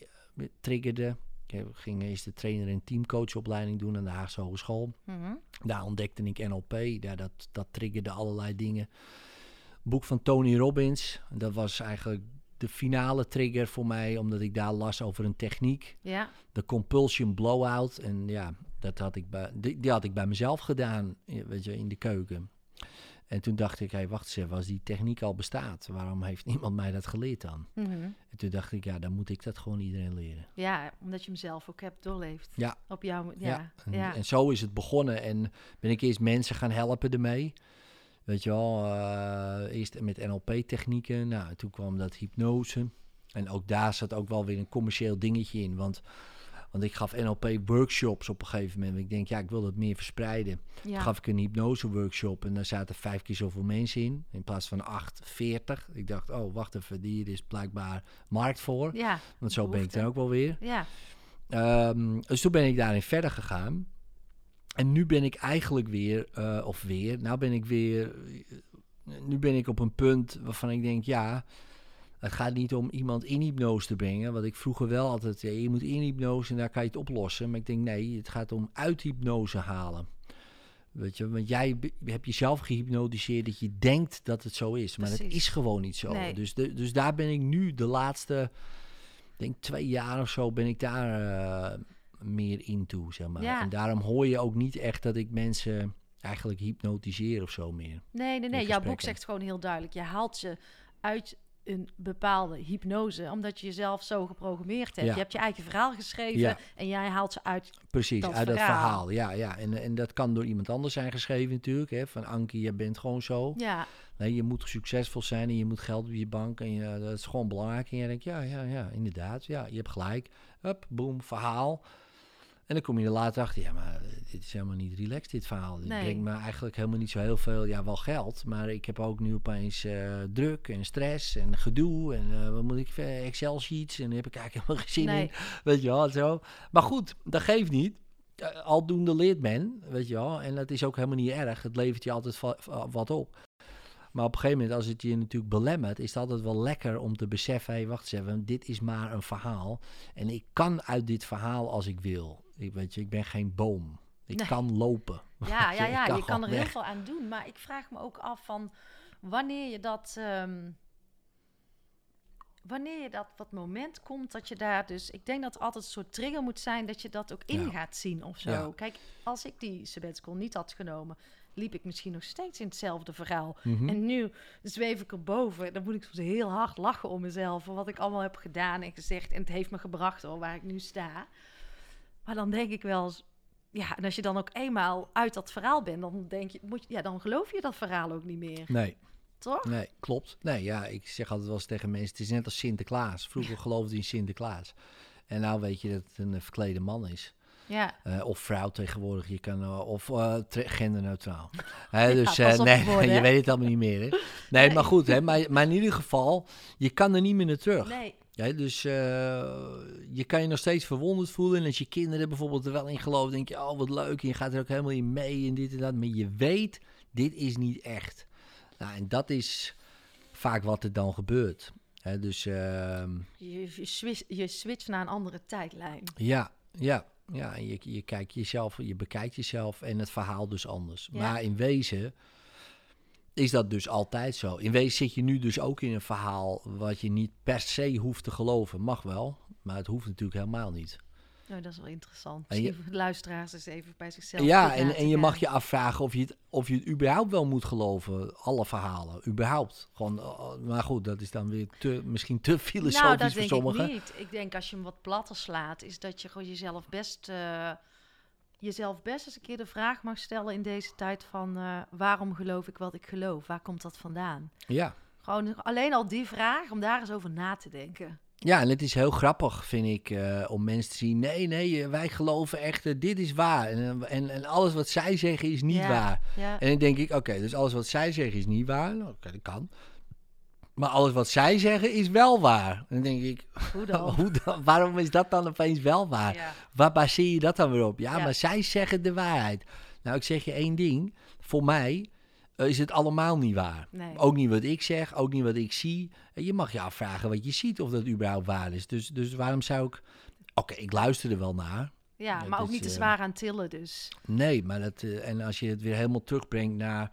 triggerde. Ik ging eerst de trainer- en teamcoachopleiding doen aan de Haagse Hogeschool. Mhm. Daar ontdekte ik NLP. Ja, dat, dat triggerde allerlei dingen. Boek van Tony Robbins. Dat was eigenlijk de finale trigger voor mij, omdat ik daar las over een techniek Ja. de compulsion blowout. En ja, dat had ik bij, die, die had ik bij mezelf gedaan, weet je, in de keuken. En toen dacht ik, hé, hey, wacht eens even, als die techniek al bestaat, waarom heeft niemand mij dat geleerd dan? Mhm. En toen dacht ik, ja, dan moet ik dat gewoon iedereen leren. Ja, omdat je hem zelf ook hebt doorleefd. Ja. Op jouw... Ja. en, Ja. en zo is het begonnen. En ben ik eerst mensen gaan helpen ermee. Weet je wel, eh, eerst met NLP-technieken. Nou, toen kwam dat hypnose. En ook daar zat ook wel weer een commercieel dingetje in. Want, want ik gaf NLP-workshops op een gegeven moment. Ik denk, ja, ik wil het meer verspreiden. Toen Ja. gaf ik een hypnose-workshop en daar zaten vijf keer zoveel mensen in. In plaats van acht, veertig. Ik dacht, oh, wacht even, hier is blijkbaar markt voor. ja. Want zo ben ik dan ook wel weer. Ja. Ehm, dus toen ben ik daarin verder gegaan. En nu ben ik eigenlijk weer, eh, of weer, nou ben ik weer, eh, nu ben ik op een punt waarvan ik denk, ja, het gaat niet om iemand in hypnose te brengen. Wat ik vroeger wel altijd, ja, je moet in hypnose en daar kan je het oplossen. Maar ik denk, nee, het gaat om uit hypnose halen. Weet je, want jij hebt jezelf gehypnotiseerd dat je denkt dat het zo is. Maar het is gewoon niet zo. Nee. Dus, de, dus daar ben ik nu de laatste, denk twee jaar of zo, ben ik daar eh, meer in toe, zeg maar. Ja. En daarom hoor je ook niet echt dat ik mensen eigenlijk hypnotiseer of zo meer. Nee, nee, nee. Jouw boek zegt gewoon heel duidelijk. Je haalt je uit een bepaalde hypnose, omdat je jezelf zo geprogrammeerd hebt. Ja. Je hebt je eigen verhaal geschreven Ja. en jij haalt ze uit. Precies, dat uit dat verhaal. verhaal. Ja, ja. En, en dat kan door iemand anders zijn geschreven natuurlijk. Hè? Van Ankie, je bent gewoon zo. Ja, Nee, je moet succesvol zijn en je moet geld op je bank. En je, dat is gewoon belangrijk. En je denkt, ja, ja, ja, inderdaad. Ja, je hebt gelijk. Hup, boom, verhaal. En dan kom je er later achter, ja, maar eh, dit is helemaal niet relaxed, dit verhaal. Nee. brengt me eigenlijk helemaal niet zo heel veel, ja, wel geld. Maar ik heb ook nu opeens eh, druk en stress en gedoe. En eh, wat moet ik, Excel-sheets. En daar heb ik eigenlijk helemaal geen zin Nee. in. Weet je wel, zo. Maar goed, dat geeft niet. Aldoende leert men, weet je wel. En dat is ook helemaal niet erg. Het levert je altijd wat op. Maar op een gegeven moment, als het je natuurlijk belemmert, is het altijd wel lekker om te beseffen: hé, wacht eens even, dit is maar een verhaal. En ik kan uit dit verhaal als ik wil. Ik, weet je, ik ben geen boom. Ik Nee. kan lopen. ja, ja, ja. kan je kan er heel veel aan doen. Maar ik vraag me ook af van wanneer je dat. ehm, wanneer je dat wat moment komt dat je daar dus. Ik denk dat altijd een soort trigger moet zijn dat je dat ook in Ja. gaat zien of zo. Ja. Kijk, als ik die sabbatical niet had genomen, liep ik misschien nog steeds in hetzelfde verhaal. Mhm. En nu zweef ik erboven. Dan moet ik soms heel hard lachen om mezelf. Voor wat ik allemaal heb gedaan en gezegd. En het heeft me gebracht hoor, waar ik nu sta. Maar dan denk ik wel eens... Ja, en als je dan ook eenmaal uit dat verhaal bent... dan denk je, moet je, ja, dan geloof je dat verhaal ook niet meer. Nee, Toch? nee, klopt. Nee, ja, ik zeg altijd wel eens tegen mensen: het is net als Sinterklaas. Vroeger geloofde je in Sinterklaas. En nou weet je dat het een eh, verklede man is. Ja. Eh, of vrouw tegenwoordig, je kan, eh, of genderneutraal. Dus nee, je woorden, je hè? weet het allemaal niet meer. Hè? Nee, maar goed, hè, maar, maar in ieder geval, je kan er niet meer naar terug. Nee. Ja, dus eh, je kan je nog steeds verwonderd voelen. En als je kinderen bijvoorbeeld er wel in geloven, denk je, oh wat leuk. En je gaat er ook helemaal in mee en dit en dat. Maar je weet, dit is niet echt. Nou, en dat is vaak wat er dan gebeurt. Hè, dus ehm, Je, je, switch, je switcht naar een andere tijdlijn. ja, ja, ja. En je, je kijkt jezelf, je bekijkt jezelf en het verhaal dus anders. Ja. Maar in wezen is dat dus altijd zo. In wezen zit je nu dus ook in een verhaal wat je niet per se hoeft te geloven. Mag wel, maar het hoeft natuurlijk helemaal niet. Nou, dat is wel interessant. En je- Misschien voor de luisteraars eens even bij zichzelf ja, en, en je mag je afvragen of je, het, of je het überhaupt wel moet geloven. Alle verhalen, überhaupt. Gewoon, eh, maar goed, dat is dan weer te, misschien te filosofisch nou, dat voor denk sommigen. ik niet. Ik denk als je hem wat platter slaat, is dat je gewoon jezelf best, eh, jezelf best eens een keer de vraag mag stellen in deze tijd van eh, waarom geloof ik wat ik geloof? Waar komt dat vandaan? Ja. Gewoon alleen al die vraag, om daar eens over na te denken. ja, en het is heel grappig, vind ik, eh, om mensen te zien. Nee, nee, eh, wij geloven echt, dit is waar. En, en, en alles wat zij zeggen is niet Ja. waar. Ja, En dan denk ik, oké, dus alles wat zij zeggen is niet waar. Nou, oké, dat kan. Maar alles wat zij zeggen is wel waar. Dan denk ik, hoe dan? hoe dan? waarom is dat dan opeens wel waar? Ja. Waar baseer je dat dan weer op? Ja, Ja. maar zij zeggen de waarheid. Nou, ik zeg je één ding. Voor mij eh, is het allemaal niet waar. Nee. Ook niet wat ik zeg, ook niet wat ik zie. En je mag je afvragen wat je ziet, of dat überhaupt waar is. Dus, dus waarom zou ik... Oké, ik luister er wel naar. Ja, maar ook niet te eh, zwaar aan tillen dus. Nee, maar dat, eh, en als je het weer helemaal terugbrengt naar,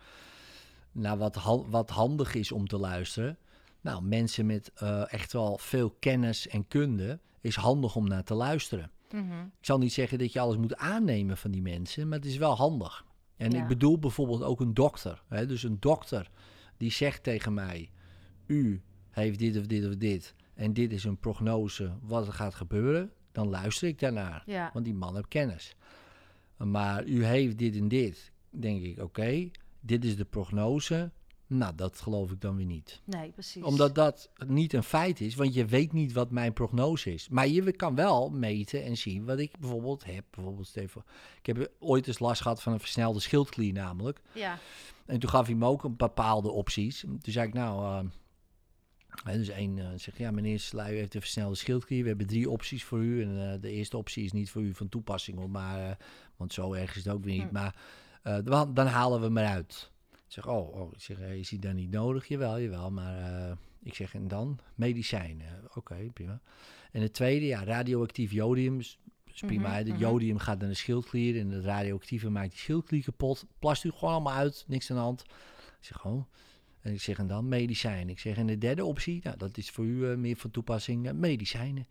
naar wat, wat handig is om te luisteren. Nou, mensen met eh, echt wel veel kennis en kunde is handig om naar te luisteren. Mhm. Ik zal niet zeggen dat je alles moet aannemen van die mensen, maar het is wel handig. En Ja. ik bedoel bijvoorbeeld ook een dokter. Hè? Dus een dokter die zegt tegen mij: U heeft dit of dit of dit. En dit is een prognose wat er gaat gebeuren. Dan luister ik daarnaar. Ja. Want die man heeft kennis. Maar u heeft dit en dit. Denk ik, oké, dit is de prognose. Nou, dat geloof ik dan weer niet. Nee, precies. Omdat dat niet een feit is, want je weet niet wat mijn prognose is. Maar je kan wel meten en zien wat ik bijvoorbeeld heb. Bijvoorbeeld, Steven, ik heb ooit eens last gehad van een versnelde schildklier namelijk. Ja, En toen gaf hij me ook een bepaalde opties. Toen zei ik, nou, hè, dus één eh, zegt, ja, meneer Sluij heeft een versnelde schildklier. We hebben drie opties voor u. En eh, de eerste optie is niet voor u van toepassing, hoor, maar, want zo erg is het ook weer niet. Hm. Maar dan, dan halen we hem eruit. Ik zeg, oh, oh ik zeg, eh, is die dan niet nodig? Jawel, jawel, maar eh, ik zeg, en dan? Medicijnen. Oké, prima. En het tweede, ja, radioactief jodium is, is prima. Hè. De mhm. jodium gaat naar de schildklier en het radioactieve maakt die schildklier kapot. Plast u gewoon allemaal uit, niks aan de hand. Ik zeg, oh. En ik zeg, en dan medicijnen. Ik zeg, en de derde optie, nou, dat is voor u eh, meer van toepassing, medicijnen.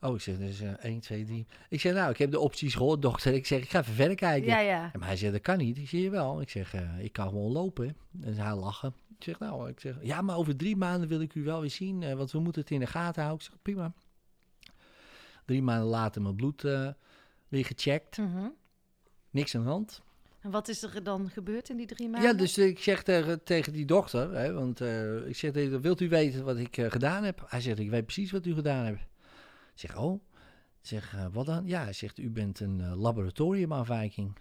Oh, ik zeg, dus eh 1, 2, 3. Ik zeg, nou, ik heb de opties gehoord, dokter. Ik zeg, ik ga even verder kijken. ja, ja. En maar hij zegt, dat kan niet. Ik zie je wel. Ik zeg, eh, ik kan gewoon lopen. En hij lachen. Ik zeg, nou, ik zeg, ja, maar over drie maanden wil ik u wel weer zien, eh, want we moeten het in de gaten houden. Ik zeg, prima. Drie maanden later mijn bloed eh, weer gecheckt. Mhm. Niks aan de hand. En wat is er dan gebeurd in die drie maanden? Ja, dus ik zeg tegen, tegen die dokter, hè, want ik zeg, wilt u weten wat ik gedaan heb? Hij zegt, ik weet precies wat u gedaan hebt. Zeg, oh. Zeg, eh, wat dan? Ja, hij zegt, u bent een eh, laboratoriumafwijking.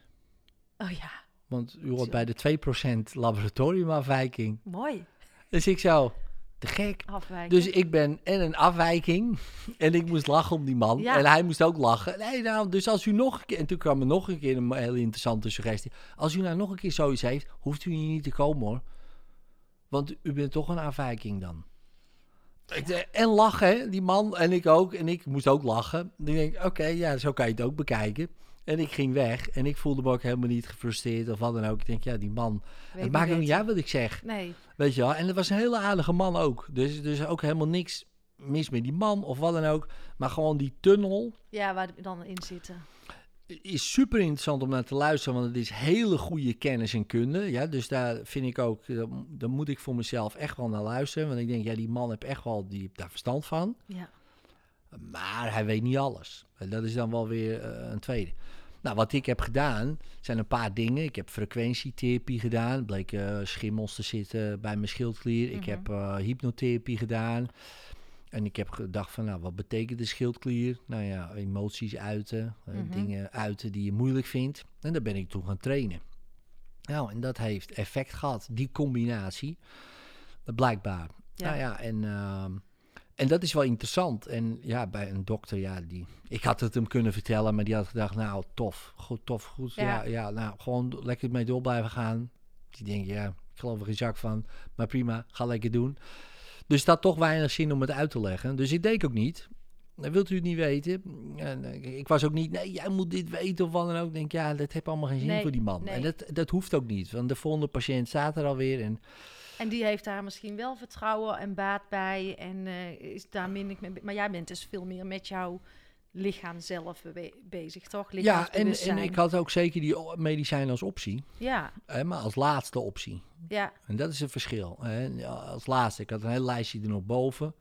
Oh ja, Want u hoort bij de 2% laboratoriumafwijking. mooi. Dus ik zo, te gek. Afwijken. Dus ik ben en een afwijking en ik moest lachen om die man. Ja. En hij moest ook lachen. Nee, nou, dus als u nog een keer... En toen kwam er nog een keer een hele interessante suggestie. Als u nou nog een keer zoiets heeft, hoeft u hier niet te komen hoor. Want u bent toch een afwijking dan. Ik denk, en lachen, hè, die man en ik ook. En ik moest ook lachen. Ik denk, oké, ja, zo kan je het ook bekijken. En ik ging weg en ik voelde me ook helemaal niet gefrustreerd of wat dan ook. Ik denk, ja, die man, Weet het maakt ook niet uit wat ik zeg. Nee, Weet je wel, en het was een hele aardige man ook. Dus, dus ook helemaal niks mis met die man of wat dan ook. Maar gewoon die tunnel ja, waar we dan in zitten. Is super interessant om naar te luisteren. Want het is hele goede kennis en kunde. Ja, dus daar vind ik ook, eh, daar moet ik voor mezelf echt wel naar luisteren. Want ik denk, ja, die man heeft echt wel die, daar verstand van. Ja. Maar hij weet niet alles. En dat is dan wel weer eh, een tweede. Nou, wat ik heb gedaan, zijn een paar dingen. Ik heb frequentietherapie gedaan. Bleek eh, schimmels te zitten bij mijn schildklier. Ik Mhm. heb hypnotherapie gedaan. En ik heb gedacht van, nou, wat betekent de schildklier? Nou ja, emoties uiten. eh, Mhm. Dingen uiten die je moeilijk vindt. En daar ben ik toen gaan trainen. Nou, en dat heeft effect gehad. Die combinatie. Eh, Blijkbaar. Ja. Nou ja, en... ehm, en dat is wel interessant. En ja, bij een dokter, ja, die, ik had het hem kunnen vertellen, maar die had gedacht, nou, tof, goed, tof, goed. Ja, Ja. ja, nou, gewoon lekker mee door blijven gaan. Die denkt, ja, ik geloof er geen zak van, maar prima, ga lekker doen. Dus het had toch weinig zin om het uit te leggen. Dus ik deed ook niet. Wilt u het niet weten? En, ik was ook niet, nee, jij moet dit weten of wat dan ook. Ik denk, ja, dat heeft allemaal geen zin Nee, voor die man. nee. En dat, dat hoeft ook niet, want de volgende patiënt staat er alweer. En En die heeft daar misschien wel vertrouwen en baat bij. En eh, is daar minder mee. Maar jij bent dus veel meer met jouw lichaam zelf be- bezig, toch? ja, en, ik had ook zeker die medicijnen als optie, Ja, hè, maar als laatste optie. ja, En dat is het verschil. Hè. Als laatste, ik had een hele lijstje er nog boven.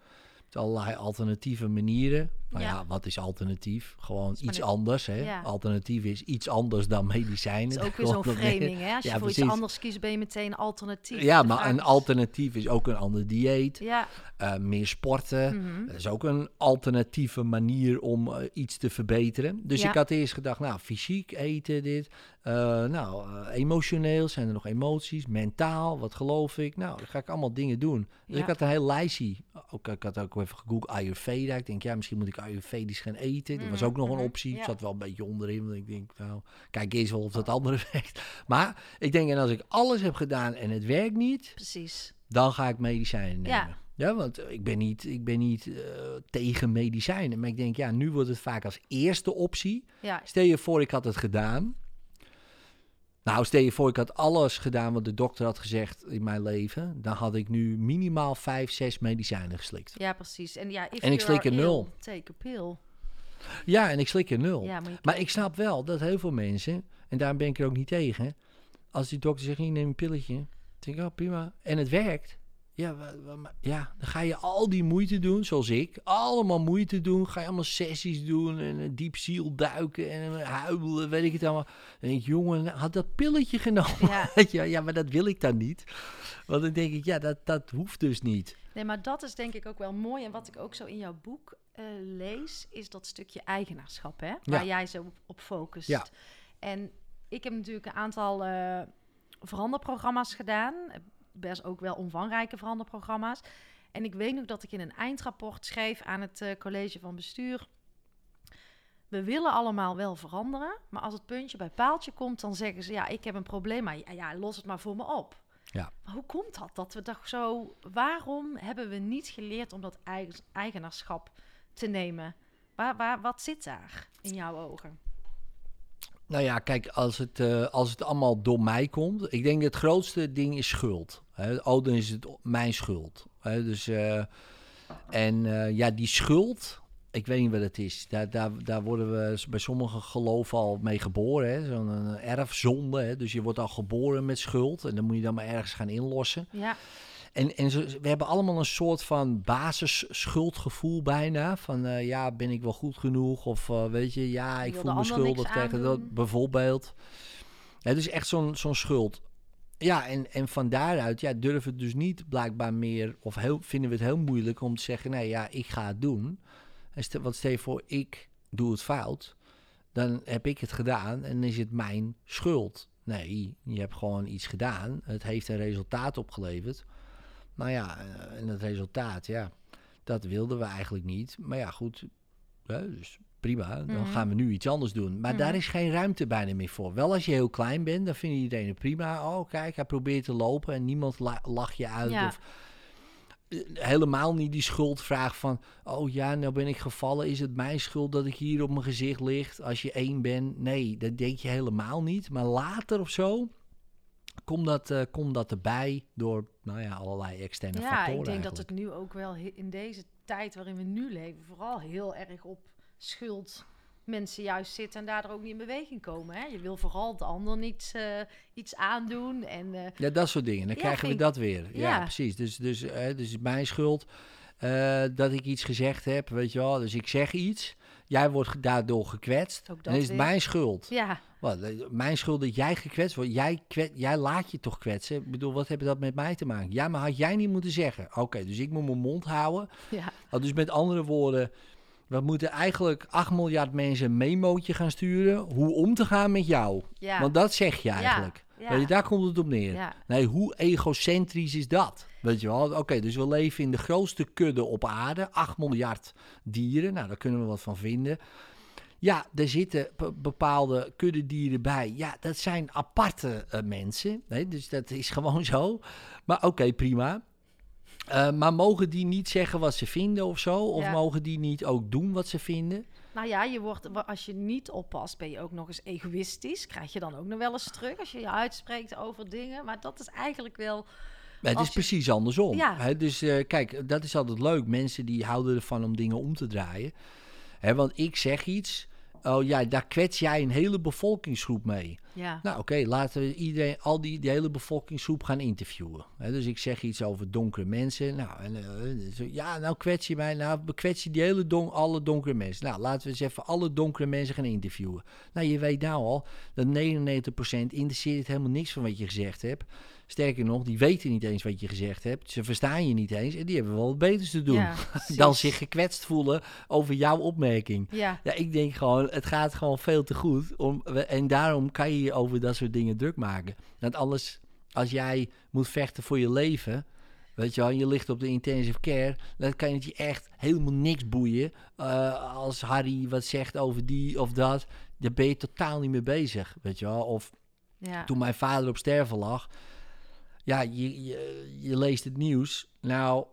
Met allerlei alternatieve manieren. Nou ja, Ja. wat is alternatief? Gewoon maar iets anders. Hè. Ja. Alternatief is iets anders dan medicijnen. dat is ook weer zo'n framing, hè? Als je voor iets anders kiest, ben je meteen alternatief. Ja, maar een alternatief is ook een ander dieet. Ja, eh, meer sporten. mhm. Dat is ook een alternatieve manier om eh, iets te verbeteren. Dus ik had eerst gedacht, nou, fysiek eten, dit. Eh, nou, eh, emotioneel, zijn er nog emoties? Mentaal, wat geloof ik? Nou, dan ga ik allemaal dingen doen. Dus Ja. ik had een heel lijstje. Ook, ik had ook even gegoogeld Ayurveda. Ik denk, ja, misschien moet ik Ayurvedisch gaan eten. Dat was Mhm, ook nog een mhm, optie. ja. Zat wel een beetje onderin. Want ik denk, nou, kijk eens wel of dat andere werkt. Maar ik denk, en als ik alles heb gedaan en het werkt niet, precies. dan ga ik medicijnen nemen. Ja. Ja, want ik ben niet, ik ben niet eh, tegen medicijnen. Maar ik denk, ja, nu wordt het vaak als eerste optie. Ja, Stel je voor, ik had het gedaan. Nou, stel je voor, ik had alles gedaan wat de dokter had gezegd in mijn leven. Dan had ik nu minimaal vijf, zes medicijnen geslikt. ja, precies. En, ja, En ik slik er ill, nul. take a pill. Ja, en ik slik er nul. Ja, je Maar ik snap wel dat heel veel mensen, en daarom ben ik er ook niet tegen, als die dokter zegt, neem een pilletje, dan denk ik, oh prima, en het werkt. Ja, ja, dan ga je al die moeite doen, zoals ik, allemaal moeite doen, ga je allemaal sessies doen en een diep ziel duiken en eh, huilen, weet ik het allemaal. Dan denk ik, jongen, had dat pilletje genomen? Ja. Wel? ja, maar dat wil ik dan niet. Want dan denk ik, ja, dat, dat hoeft dus niet. Nee, maar dat is denk ik ook wel mooi. En wat ik ook zo in jouw boek eh, lees, is dat stukje eigenaarschap, hè? Waar jij zo op, op focust. Ja. En ik heb natuurlijk een aantal eh, veranderprogramma's gedaan. Best ook wel omvangrijke veranderprogramma's. En ik weet nog dat ik in een eindrapport schreef aan het eh, college van bestuur. We willen allemaal wel veranderen, maar als het puntje bij paaltje komt, dan zeggen ze: Ja, ik heb een probleem, maar ja, ja, los het maar voor me op. Ja. Maar hoe komt dat? Dat we toch zo. Waarom hebben we niet geleerd om dat eigen, eigenaarschap te nemen? Waar, waar, wat zit daar in jouw ogen? Nou ja, kijk, als het, eh, als het allemaal door mij komt. Ik denk het grootste ding is schuld. Hè. Oh, dan is het mijn schuld. Hè. Dus, eh, en eh, ja, die schuld, ik weet niet wat het is. Daar, daar, daar worden we bij sommige geloven al mee geboren. Zo'n erfzonde. Hè? Dus je wordt al geboren met schuld. En dan moet je dan maar ergens gaan inlossen. Ja, En, en zo, we hebben allemaal een soort van basisschuldgevoel bijna. Van eh, ja, ben ik wel goed genoeg? Of eh, weet je, ja, ik voel me schuldig tegen dat bijvoorbeeld. Het is echt zo'n zo'n schuld. Ja, en, en van daaruit ja, durven we het dus niet blijkbaar meer... of heel, vinden we het heel moeilijk om te zeggen... nee, ja, ik ga het doen. En stel, wat stel je voor, ik doe het fout... dan heb ik het gedaan en is het mijn schuld. Nee, je hebt gewoon iets gedaan. Het heeft een resultaat opgeleverd. Nou ja, eh, en het resultaat, ja, dat wilden we eigenlijk niet. Maar ja, goed, dus prima, dan Mhm. gaan we nu iets anders doen. Maar daar Mhm. is geen ruimte bijna meer voor. Wel als je heel klein bent, dan vindt iedereen het prima. Oh, kijk, hij probeert te lopen en niemand la- lacht je uit. Ja. Of, eh, helemaal niet die schuldvraag van... oh ja, nou ben ik gevallen. Is het mijn schuld dat ik hier op mijn gezicht ligt als je één bent? Nee, dat denk je helemaal niet. Maar later of zo... Komt dat, komt dat erbij door nou ja, allerlei externe ja factoren ik denk dat het nu ook wel in deze tijd waarin we nu leven, vooral heel erg op schuld mensen juist zitten en daardoor ook niet in beweging komen. Hè? Je wil vooral de ander niet eh, iets aandoen. En eh, Ja, dat soort dingen. Dan Ja, krijgen we dat weer. Ja, ja. precies. Dus, dus, dus mijn schuld dat ik iets gezegd heb, weet je wel. Dus ik zeg iets. Jij wordt daardoor gekwetst. ook dat Dan is het weer. mijn schuld. Ja, Wat, eh, mijn schuld dat jij gekwetst wordt. Jij, kwet, jij laat je toch kwetsen. Ik bedoel, wat heeft dat met mij te maken? Ja, maar had jij niet moeten zeggen. Oké, dus ik moet mijn mond houden. ja, dus met andere woorden, we moeten eigenlijk 8 miljard mensen een memootje gaan sturen. Hoe om te gaan met jou. ja. Want dat zeg je eigenlijk. ja, Weet je, daar komt het op neer. ja. Nee, hoe egocentrisch is dat? Weet je wel? Oké, dus we leven in de grootste kudde op aarde. 8 miljard dieren. Nou, daar kunnen we wat van vinden. Ja, er zitten be- bepaalde kuddedieren bij. Ja, dat zijn aparte eh, mensen. Nee, dus dat is gewoon zo. Maar oké, prima. Eh, maar mogen die niet zeggen wat ze vinden of zo? Of Ja. mogen die niet ook doen wat ze vinden? Nou ja, je wordt, als je niet oppast, ben je ook nog eens egoïstisch. Krijg je dan ook nog wel eens terug als je je uitspreekt over dingen. Maar dat is eigenlijk wel... Maar het is je- precies andersom. Ja. Dus eh, kijk, dat is altijd leuk. Mensen die houden ervan om dingen om te draaien. Want ik zeg iets. Oh ja, daar kwets jij een hele bevolkingsgroep mee. Ja, Nou oké, laten we iedereen, al die, die hele bevolkingsgroep gaan interviewen. Dus ik zeg iets over donkere mensen. Nou, en, zo, ja, nou kwets je mij. Nou bekwets je die hele don, alle donkere mensen. Nou, laten we eens even alle donkere mensen gaan interviewen. Nou, je weet nou al dat 99% interesseert het helemaal niks van wat je gezegd hebt. Sterker nog, die weten niet eens wat je gezegd hebt. Ze verstaan je niet eens en die hebben wel wat beters te doen. ja, Dan zich gekwetst voelen over jouw opmerking. Ja, Ja, ik denk gewoon, het gaat gewoon veel te goed. Om, en daarom kan je je over dat soort dingen druk maken. Want alles, als jij moet vechten voor je leven, weet je wel, je ligt op de intensive care, dan kan het je echt helemaal niks boeien. Eh, als Harry wat zegt over die of dat, daar ben je totaal niet mee bezig, weet je wel. Of ja. toen mijn vader op sterven lag. Ja, je, je, je leest het nieuws. Nou,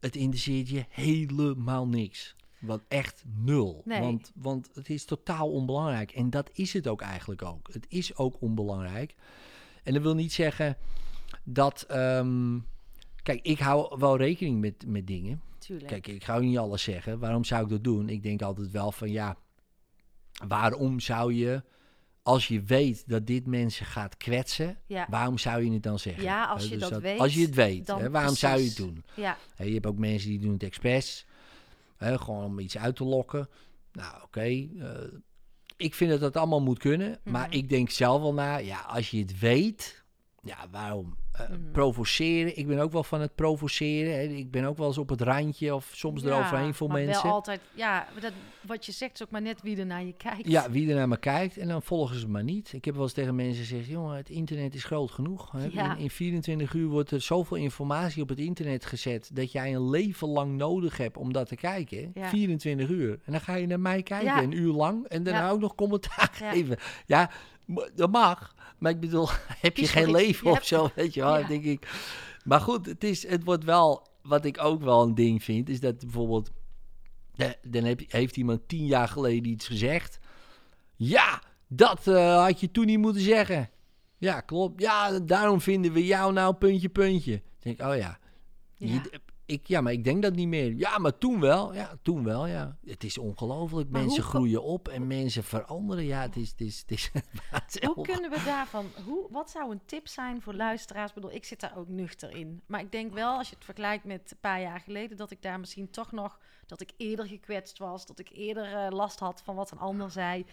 het interesseert je helemaal niks. Wat echt nul. Nee. Want, want het is totaal onbelangrijk. En dat is het ook eigenlijk ook. Het is ook onbelangrijk. En dat wil niet zeggen dat... ehm, kijk, ik hou wel rekening met, met dingen. Tuurlijk. Kijk, ik ga ook niet alles zeggen. Waarom zou ik dat doen? Ik denk altijd wel van ja, waarom zou je, als je weet dat dit mensen gaat kwetsen, ja, waarom zou je het dan zeggen? Ja, als je dus dat weet, Als je het weet, hè, waarom zou je het doen? ja, je hebt ook mensen die doen het expres, hè, gewoon om iets uit te lokken. Nou, oké. eh, ik vind dat dat allemaal moet kunnen, maar Mhm. ik denk zelf wel na, ja, als je het weet, ja, waarom? Eh, Mhm. Provoceren, ik ben ook wel van het provoceren. Hè. Ik ben ook wel eens op het randje of soms ja, eroverheen voor maar mensen. wel altijd, ja, dat, wat je zegt is ook maar net wie er naar je kijkt. Ja, wie er naar me kijkt en dan volgen ze maar niet. Ik heb wel eens tegen mensen gezegd, jongen, het internet is groot genoeg. Hè? Ja. In, in 24 uur wordt er zoveel informatie op het internet gezet... dat jij een leven lang nodig hebt om dat te kijken. Ja. 24 uur. En dan ga je naar mij kijken, een uur lang. En daarna ook nog commentaar geven. Ja, dat mag. Maar ik bedoel, heb je geen leven of zo, weet je wel, Ja. denk ik. Maar goed, het, is, het wordt wel... Wat ik ook wel een ding vind, is dat bijvoorbeeld... Dan heb, heeft iemand tien jaar geleden iets gezegd. Ja, dat eh, had je toen niet moeten zeggen. Ja, klopt. Ja, daarom vinden we jou nou puntje, puntje. Dan denk ik, oh ja. Ja. Je- ik, ja, maar ik denk dat niet meer. Ja, maar toen wel. Ja, toen wel, ja. Het is ongelooflijk. Mensen hoe- groeien op en mensen veranderen. Ja, het is... Het is, het is, het is Hoe kunnen we daarvan, hoe, wat zou een tip zijn voor luisteraars? Ik bedoel, ik zit daar ook nuchter in. Maar ik denk wel, als je het vergelijkt met een paar jaar geleden, dat ik daar misschien toch nog, dat ik eerder gekwetst was, dat ik eerder eh, last had van wat een ander zei.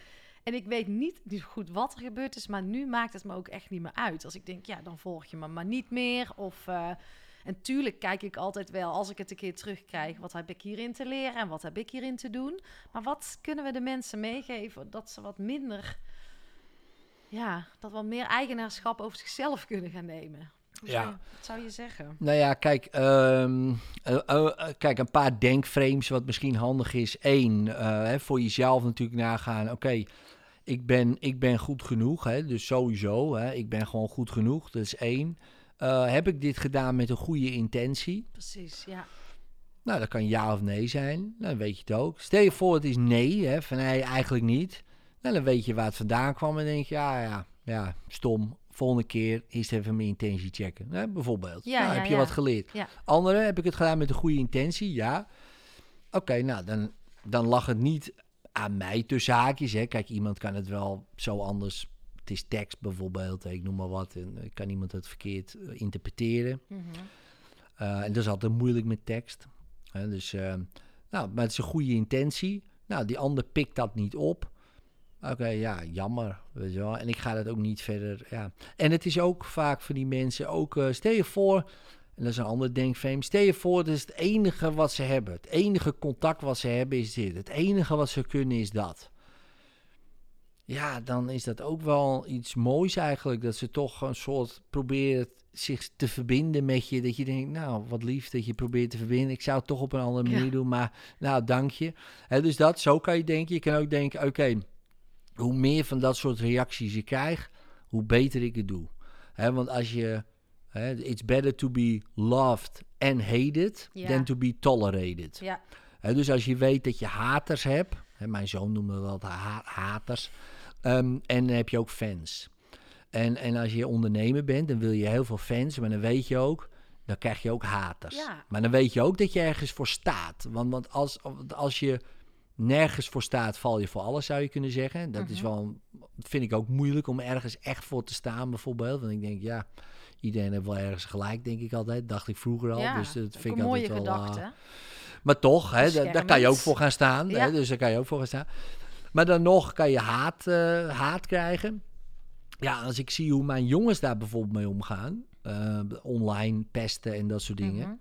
En ik weet niet niet goed wat er gebeurd is, maar nu maakt het me ook echt niet meer uit. Als ik denk, ja, dan volg je me maar niet meer. Of, eh, en tuurlijk kijk ik altijd wel, als ik het een keer terugkrijg, wat heb ik hierin te leren en wat heb ik hierin te doen. Maar wat kunnen we de mensen meegeven dat ze wat minder ja, dat wat meer eigenaarschap over zichzelf kunnen gaan nemen. Hoe Ja. zou je- wat zou je zeggen? Nou ja, kijk, ehm, eh, eh, eh, kijk, een paar denkframes wat misschien handig is. Eén, eh, hè, voor jezelf natuurlijk nagaan. Oké, ik, ben, ik ben goed genoeg, hè, dus sowieso. Hè, ik ben gewoon goed genoeg, dat is één. Eh, heb ik dit gedaan met een goede intentie? Precies, ja. Nou, dat kan ja of nee zijn. Nou, dan weet je het ook. Stel je voor het is nee, hè, van nee, eigenlijk niet. Nou, dan weet je waar het vandaan kwam en denk je, ja, ja, ja, stom. Volgende keer eerst even mijn intentie checken. Hè, bijvoorbeeld. Ja, nou, ja, heb je ja. wat geleerd. Ja. Andere, heb ik het gedaan met een goede intentie? Ja. Oké, nou, dan, dan lag het niet aan mij tussen haakjes. Hè. Kijk, iemand kan het wel zo anders. Het is tekst bijvoorbeeld, ik noem maar wat. En eh, kan iemand het verkeerd eh, interpreteren. Mhm. Uh, en dat is altijd moeilijk met tekst. Hè, dus, uh, nou, maar het is een goede intentie. Nou, die ander pikt dat niet op. Oké, ja, jammer. Weet je wel. En ik ga dat ook niet verder. Ja. En het is ook vaak voor die mensen ook. Uh, stel je voor, en dat is een ander denkframe. Stel je voor, dat is het enige wat ze hebben. Het enige contact wat ze hebben is dit. Het enige wat ze kunnen is dat. Ja, dan is dat ook wel iets moois eigenlijk. Dat ze toch een soort proberen zich te verbinden met je. Dat je denkt, nou, wat lief dat je probeert te verbinden. Ik zou het toch op een andere manier ja. doen, maar nou, dank je. He, dus dat, zo kan je denken. Je kan ook denken, oké, okay, hoe meer van dat soort reacties je krijgt, hoe beter ik het doe. He, want als je, he, it's better to be loved and hated Ja. than to be tolerated. Ja, dus als je weet dat je haters hebt, he, mijn zoon noemde dat ha haters, um, en dan heb je ook fans. En, en als je ondernemer bent, dan wil je heel veel fans, maar dan weet je ook, dan krijg je ook haters. Ja. Maar dan weet je ook dat je ergens voor staat. Want, want als, als je nergens voor staat, val je voor alles, zou je kunnen zeggen. Dat is Mhm. wel, vind ik ook moeilijk om ergens echt voor te staan, bijvoorbeeld. Want ik denk, ja, iedereen heeft wel ergens gelijk, denk ik altijd. Dacht ik vroeger al. ja. dus dat vind ik mooie altijd wel... uh, gedachte. maar toch, hè, da- daar kan je ook voor gaan staan. Ja. Hè, dus daar kan je ook voor gaan staan. Maar dan nog kan je haat, eh, haat krijgen. Ja, als ik zie hoe mijn jongens daar bijvoorbeeld mee omgaan. eh, online pesten en dat soort dingen. Mhm.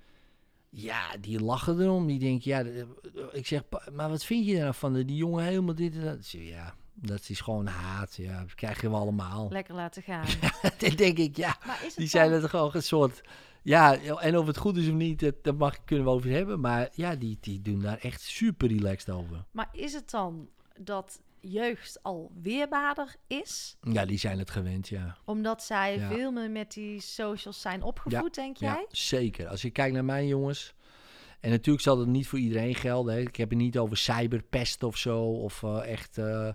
Ja, die lachen erom. Die denken, ja, eh, ik zeg, "Pa, maar wat vind je daar nou van? Die jongen helemaal dit en dat. Zeg, Ja, dat is gewoon haat. Ja, dat krijgen we allemaal. Lekker laten gaan. dan denk ik, ja, die zijn het gewoon een soort... Ja, en of het goed is of niet, dat, dat mag, kunnen we over hebben. Maar ja, die, die doen daar echt super relaxed over. Maar is het dan dat jeugd al weerbaarder is? Ja, die zijn het gewend, ja. Omdat zij Ja. veel meer met die socials zijn opgevoed, denk Ja, jij? zeker. Als je kijkt naar mijn jongens... En natuurlijk zal dat niet voor iedereen gelden. Hè. Ik heb het niet over cyberpest of zo. Of eh, echt eh,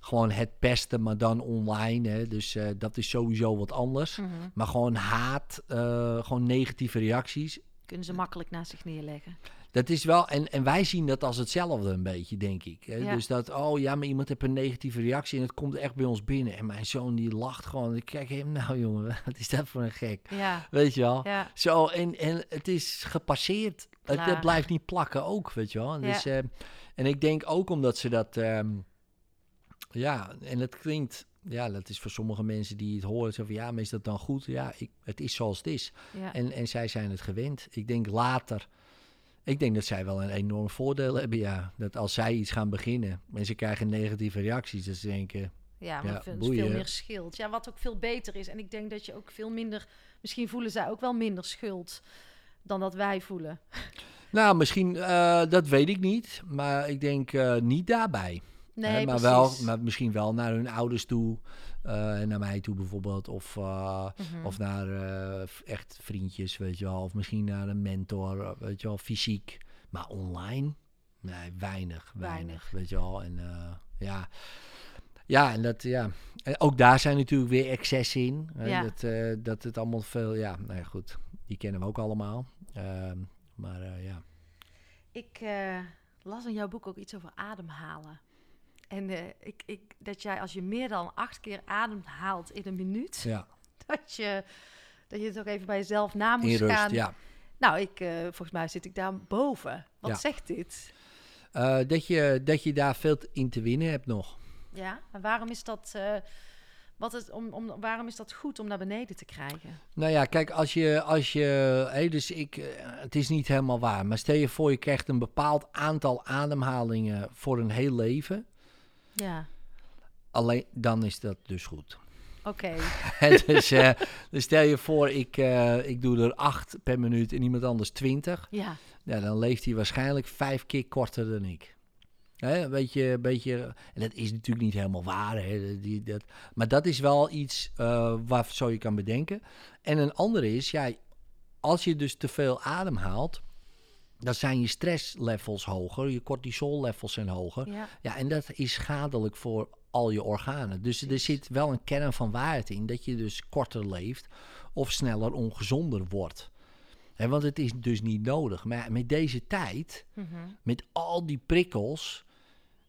gewoon het pesten, maar dan online. Hè. Dus eh, dat is sowieso wat anders. Mhm. Maar gewoon haat, gewoon negatieve reacties. Kunnen ze makkelijk naast zich neerleggen. Dat is wel, en, en wij zien dat als hetzelfde een beetje, denk ik. Ja. Dus dat, oh ja, maar iemand heeft een negatieve reactie en het komt echt bij ons binnen. En mijn zoon die lacht gewoon. Ik kijk hem, nou jongen, wat is dat voor een gek? Ja, Weet je wel? ja. Zo, en, en het is gepasseerd. Het, blijft niet plakken ook, weet je wel. Ja. Dus, eh, en ik denk ook omdat ze dat, ehm, ja, en het klinkt, ja, dat is voor sommige mensen die het horen, zo van, ja, maar is dat dan goed? Ja, ik, het is zoals het is. ja. En, en zij zijn het gewend. Ik denk later. Ik denk dat zij wel een enorm voordeel hebben, ja. Dat als zij iets gaan beginnen en ze krijgen negatieve reacties, dat ze denken, Ja, maar Ja, veel, boeien. veel meer schuld. Ja, wat ook veel beter is. En ik denk dat je ook veel minder... Misschien voelen zij ook wel minder schuld dan dat wij voelen. nou, misschien, eh, dat weet ik niet, maar ik denk eh, niet daarbij. Nee, Hè, maar, precies. wel, maar misschien wel naar hun ouders toe, naar mij toe bijvoorbeeld, of, eh, Mhm. of naar eh, echt vriendjes, weet je wel, of misschien naar een mentor, eh, weet je wel, fysiek. Maar online, nee, weinig, weinig, Weinig. weet je wel. En eh, ja, ja, en dat, ja. En ook daar zijn natuurlijk weer excessen in. hè, Ja. dat, eh, dat het allemaal veel, ja, nou ja, goed, die kennen we ook allemaal. Ehm, Maar eh, ja. Ik eh, las in jouw boek ook iets over ademhalen. En eh, ik, ik, dat jij als je meer dan acht keer ademhaalt in een minuut, ja. dat je, dat je het ook even bij jezelf na In moest rust, gaan. ja. Nou, ik, eh, volgens mij zit ik daar boven. Wat Ja. zegt dit? Eh, dat, je, dat je daar veel in te winnen hebt nog. Ja, en waarom is dat, wat het, om, om, waarom is dat goed om naar beneden te krijgen? Nou ja, kijk, als je, als je hé, dus ik, het is niet helemaal waar, maar stel je voor je krijgt een bepaald aantal ademhalingen voor een heel leven, Ja, alleen dan is dat dus goed. oké. dus, eh, dus stel je voor, ik, eh, ik doe er acht per minuut en iemand anders twintig, Ja, ja, dan leeft hij waarschijnlijk vijf keer korter dan ik. Hè, een beetje, een beetje, en dat is natuurlijk niet helemaal waar, hè, die, dat, maar dat is wel iets eh, waar zo je kan bedenken. En een andere is, ja, als je dus te veel ademhaalt, dan zijn je stresslevels hoger, je cortisollevels zijn hoger. ja, Ja, en dat is schadelijk voor al je organen. Dus er zit wel een kern van waarheid in dat je dus korter leeft of sneller ongezonder wordt. Hè, want het is dus niet nodig. Maar met deze tijd, mhm. met al die prikkels,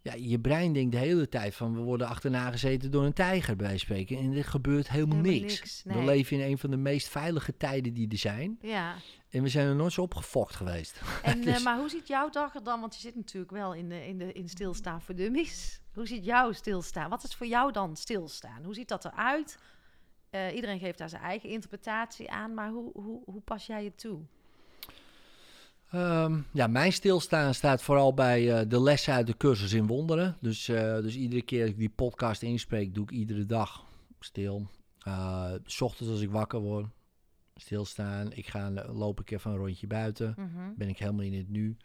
ja, je brein denkt de hele tijd van we worden achterna gezeten door een tijger bij spreken. En er gebeurt helemaal, Helemaal niks. niks, We leven in een van de meest veilige tijden die er zijn. ja. En we zijn er nooit zo opgefokt geweest. En, eh, Dus- maar hoe ziet jouw dag er dan? Want je zit natuurlijk wel in, de, in, de, in stilstaan voor dummies. Hoe ziet jouw stilstaan? Wat is voor jou dan stilstaan? Hoe ziet dat eruit? Eh iedereen geeft daar zijn eigen interpretatie aan, maar hoe, hoe, hoe pas jij het toe? Ehm, ja, mijn stilstaan staat vooral bij eh, de lessen uit de cursus in wonderen. Dus, dus iedere keer dat ik die podcast inspreek, doe ik iedere dag stil. S ochtends als ik wakker word, stilstaan. Ik ga, loop ik even een rondje buiten. Mhm. Ben ik helemaal in het nu.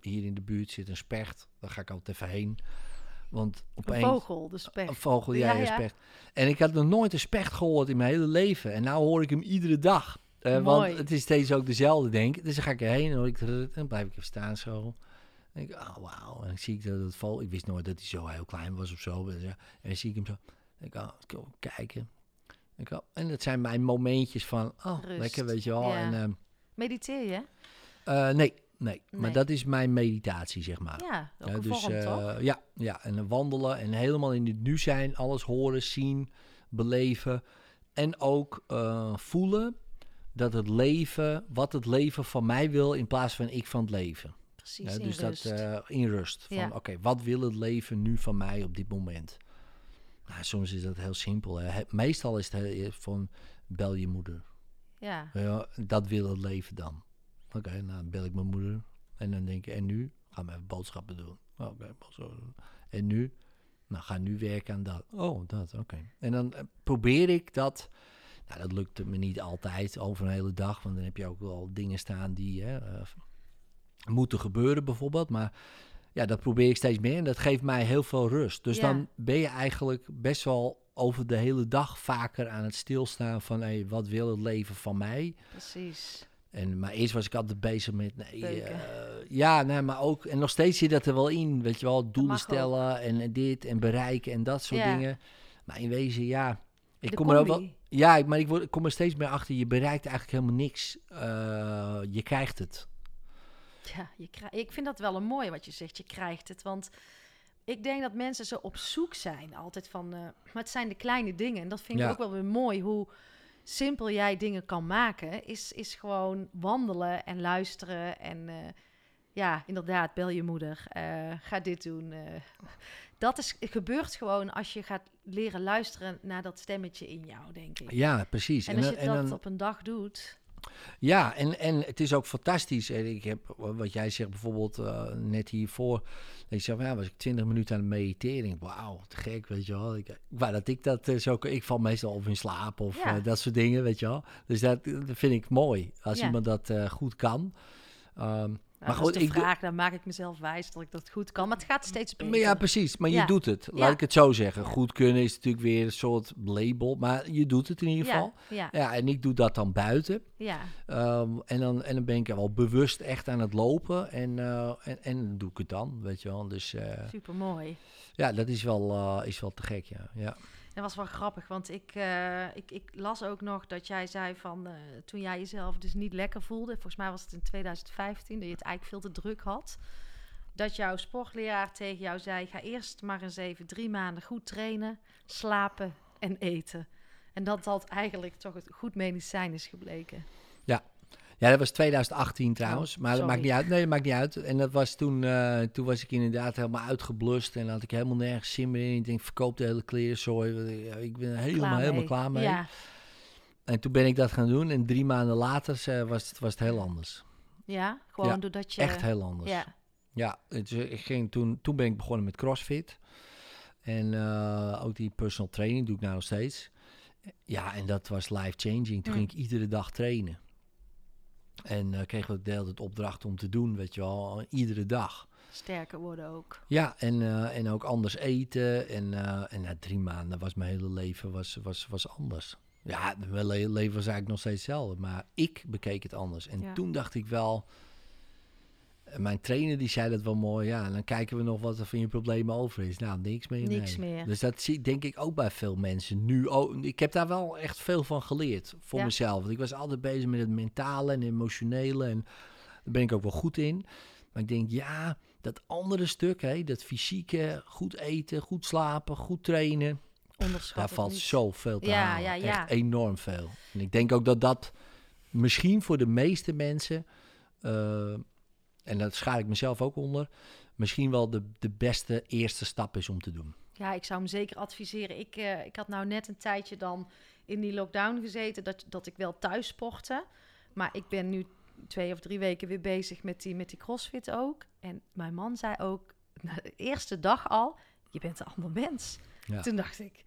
Hier in de buurt zit een specht. Daar ga ik altijd even heen. Want Een opeens... vogel, de specht. Een vogel, ja, Ja, een ja. specht. En ik had nog nooit een specht gehoord in mijn hele leven. En nu hoor ik hem iedere dag. Mooi. want het is steeds ook dezelfde, denk ik. Dus dan ga ik erheen en, hoor ik, en dan blijf ik even staan zo. Dan denk ik, oh wauw. En dan zie ik dat het vogel... Ik wist nooit dat hij zo heel klein was of zo. En dan zie ik hem zo. Dan ik, oh, kijken. Ik, oh, en dat zijn mijn momentjes van, oh, Rust. lekker, weet je wel. Ja. En, ehm, Mediteer je? eh, nee, nee, Maar dat is mijn meditatie, zeg maar. Ja, ook dus, vorm, eh, toch? Ja, ja, en wandelen en helemaal in het nu zijn, alles horen, zien, beleven. En ook eh, voelen dat het leven, wat het leven van mij wil, in plaats van ik van het leven. Precies, Ja, in dus rust. dat eh, in rust. Van Ja. oké, wat wil het leven nu van mij op dit moment? Nou, soms is dat heel simpel. Hè. Meestal is het heel- van bel je moeder. ja, Ja, dat wil het leven dan. Oké, nou dan bel ik mijn moeder. En dan denk ik, en nu? Gaan we even boodschappen doen. Oké, boodschappen doen. En nu? Nou, ga nu werken aan dat. Oh, dat, oké. En dan eh, probeer ik dat... Nou, dat lukt me niet altijd over een hele dag. Want dan heb je ook wel dingen staan die hè, eh, moeten gebeuren bijvoorbeeld. Maar ja, dat probeer ik steeds meer. En dat geeft mij heel veel rust. Dus Ja. dan ben je eigenlijk best wel over de hele dag vaker aan het stilstaan van... Hé, wat wil het leven van mij? precies. En, maar eerst was ik altijd bezig met, nee, eh, ja, nee, maar ook, en nog steeds zit dat er wel in, weet je wel, doelen ook. stellen en, dit en bereiken en dat soort Ja. dingen. Maar in wezen, ja, ik De kom er ook wel, ja, maar ik, word, ik kom er steeds meer achter, je bereikt eigenlijk helemaal niks. Eh, je krijgt het. Ja, je ik vind dat wel een mooi wat je zegt. Je krijgt het. Want ik denk dat mensen zo op zoek zijn altijd van... eh, maar het zijn de kleine dingen. En dat vind ik Ja. ook wel weer mooi. Hoe simpel jij dingen kan maken. Is, is gewoon wandelen en luisteren. En eh, ja, inderdaad, bel je moeder. eh, ga dit doen. dat is, gebeurt gewoon als je gaat leren luisteren naar dat stemmetje in jou, denk ik. Ja, precies. En als je dat op een dag doet... Ja, en, en het is ook fantastisch. En ik heb, wat jij zegt bijvoorbeeld eh, net hiervoor. Ik zeg, ja, was ik 20 minuten aan het mediteren. Wauw, te gek, weet je wel. Ik, waar dat ik dat eh, zo. Ik val meestal of in slaap of Ja. eh, dat soort dingen, weet je wel. Dus dat, dat vind ik mooi. Als Ja. iemand dat goed kan. Ehm, Maar dat goed, is de ik doe- vraag, dan maak ik mezelf wijs dat ik dat goed kan. Maar het gaat steeds beter. maar ja, precies. Maar je doet het. Laat Ja. ik het zo zeggen. Goed kunnen is natuurlijk weer een soort label. Maar je doet het in ieder geval. Ja, ja, en ik doe dat dan buiten. ja. Ehm, en, dan, en dan ben ik wel bewust echt aan het lopen. En, eh, en, en doe ik het dan, weet je wel. Dus eh, super mooi. ja, dat is wel, eh, is wel te gek, ja. ja. Dat was wel grappig, want ik, eh, ik, ik las ook nog dat jij zei van... eh, toen jij jezelf dus niet lekker voelde... volgens mij was het in 2015, dat je het eigenlijk veel te druk had... dat jouw sportleraar tegen jou zei... ga eerst maar eens even drie maanden goed trainen, slapen en eten. En dat dat eigenlijk toch het goed medicijn is gebleken. Ja, dat was 2018 trouwens. Oh, maar dat maakt niet uit. Nee, dat maakt niet uit. En dat was toen, eh, toen was ik inderdaad helemaal uitgeblust. En had ik helemaal nergens zin meer in. Ik denk, verkoop de hele klerenzooi. want Ik ben helemaal, Klaar helemaal klaar mee. Ja, En toen ben ik dat gaan doen. En drie maanden later eh, was, het, was het heel anders. ja gewoon Ja, doordat je... Echt heel anders. Ja, Ja, het, ik ging toen, toen ben ik begonnen met CrossFit. En eh, ook die personal training doe ik nou nog steeds. Ja, en dat was life-changing. Toen Mm. ging ik iedere dag trainen. En eh kregen we de hele tijd opdracht om te doen, weet je wel, iedere dag. sterker worden ook. Ja, en, eh, en ook anders eten. En, eh, en na drie maanden was mijn hele leven was, was, was anders. Ja, mijn le- leven was eigenlijk nog steeds hetzelfde. Maar ik bekeek het anders. En Ja. toen dacht ik wel... Mijn trainer die zei dat wel mooi. Ja, en dan kijken we nog wat er van je problemen over is. Nou, niks meer. Niks nee. meer. Dus dat zie denk ik ook bij veel mensen nu. ook. ik heb daar wel echt veel van geleerd voor Ja. mezelf. Want ik was altijd bezig met het mentale en emotionele. En daar ben ik ook wel goed in. Maar ik denk, ja, dat andere stuk, hè, dat fysieke, goed eten, goed slapen, goed trainen. Onderschat daar valt niet. zoveel te Ja, halen. ja, ja. Echt enorm veel. En ik denk ook dat dat misschien voor de meeste mensen, eh, en dat schaar ik mezelf ook onder, misschien wel de, de beste eerste stap is om te doen. Ja, ik zou hem zeker adviseren. Ik, eh, ik had nou net een tijdje dan in die lockdown gezeten dat, dat ik wel thuis sportte. Maar ik ben nu twee of drie weken weer bezig met die, met die crossfit ook. En mijn man zei ook, na de eerste dag al, je bent een ander mens. Ja. Toen dacht ik...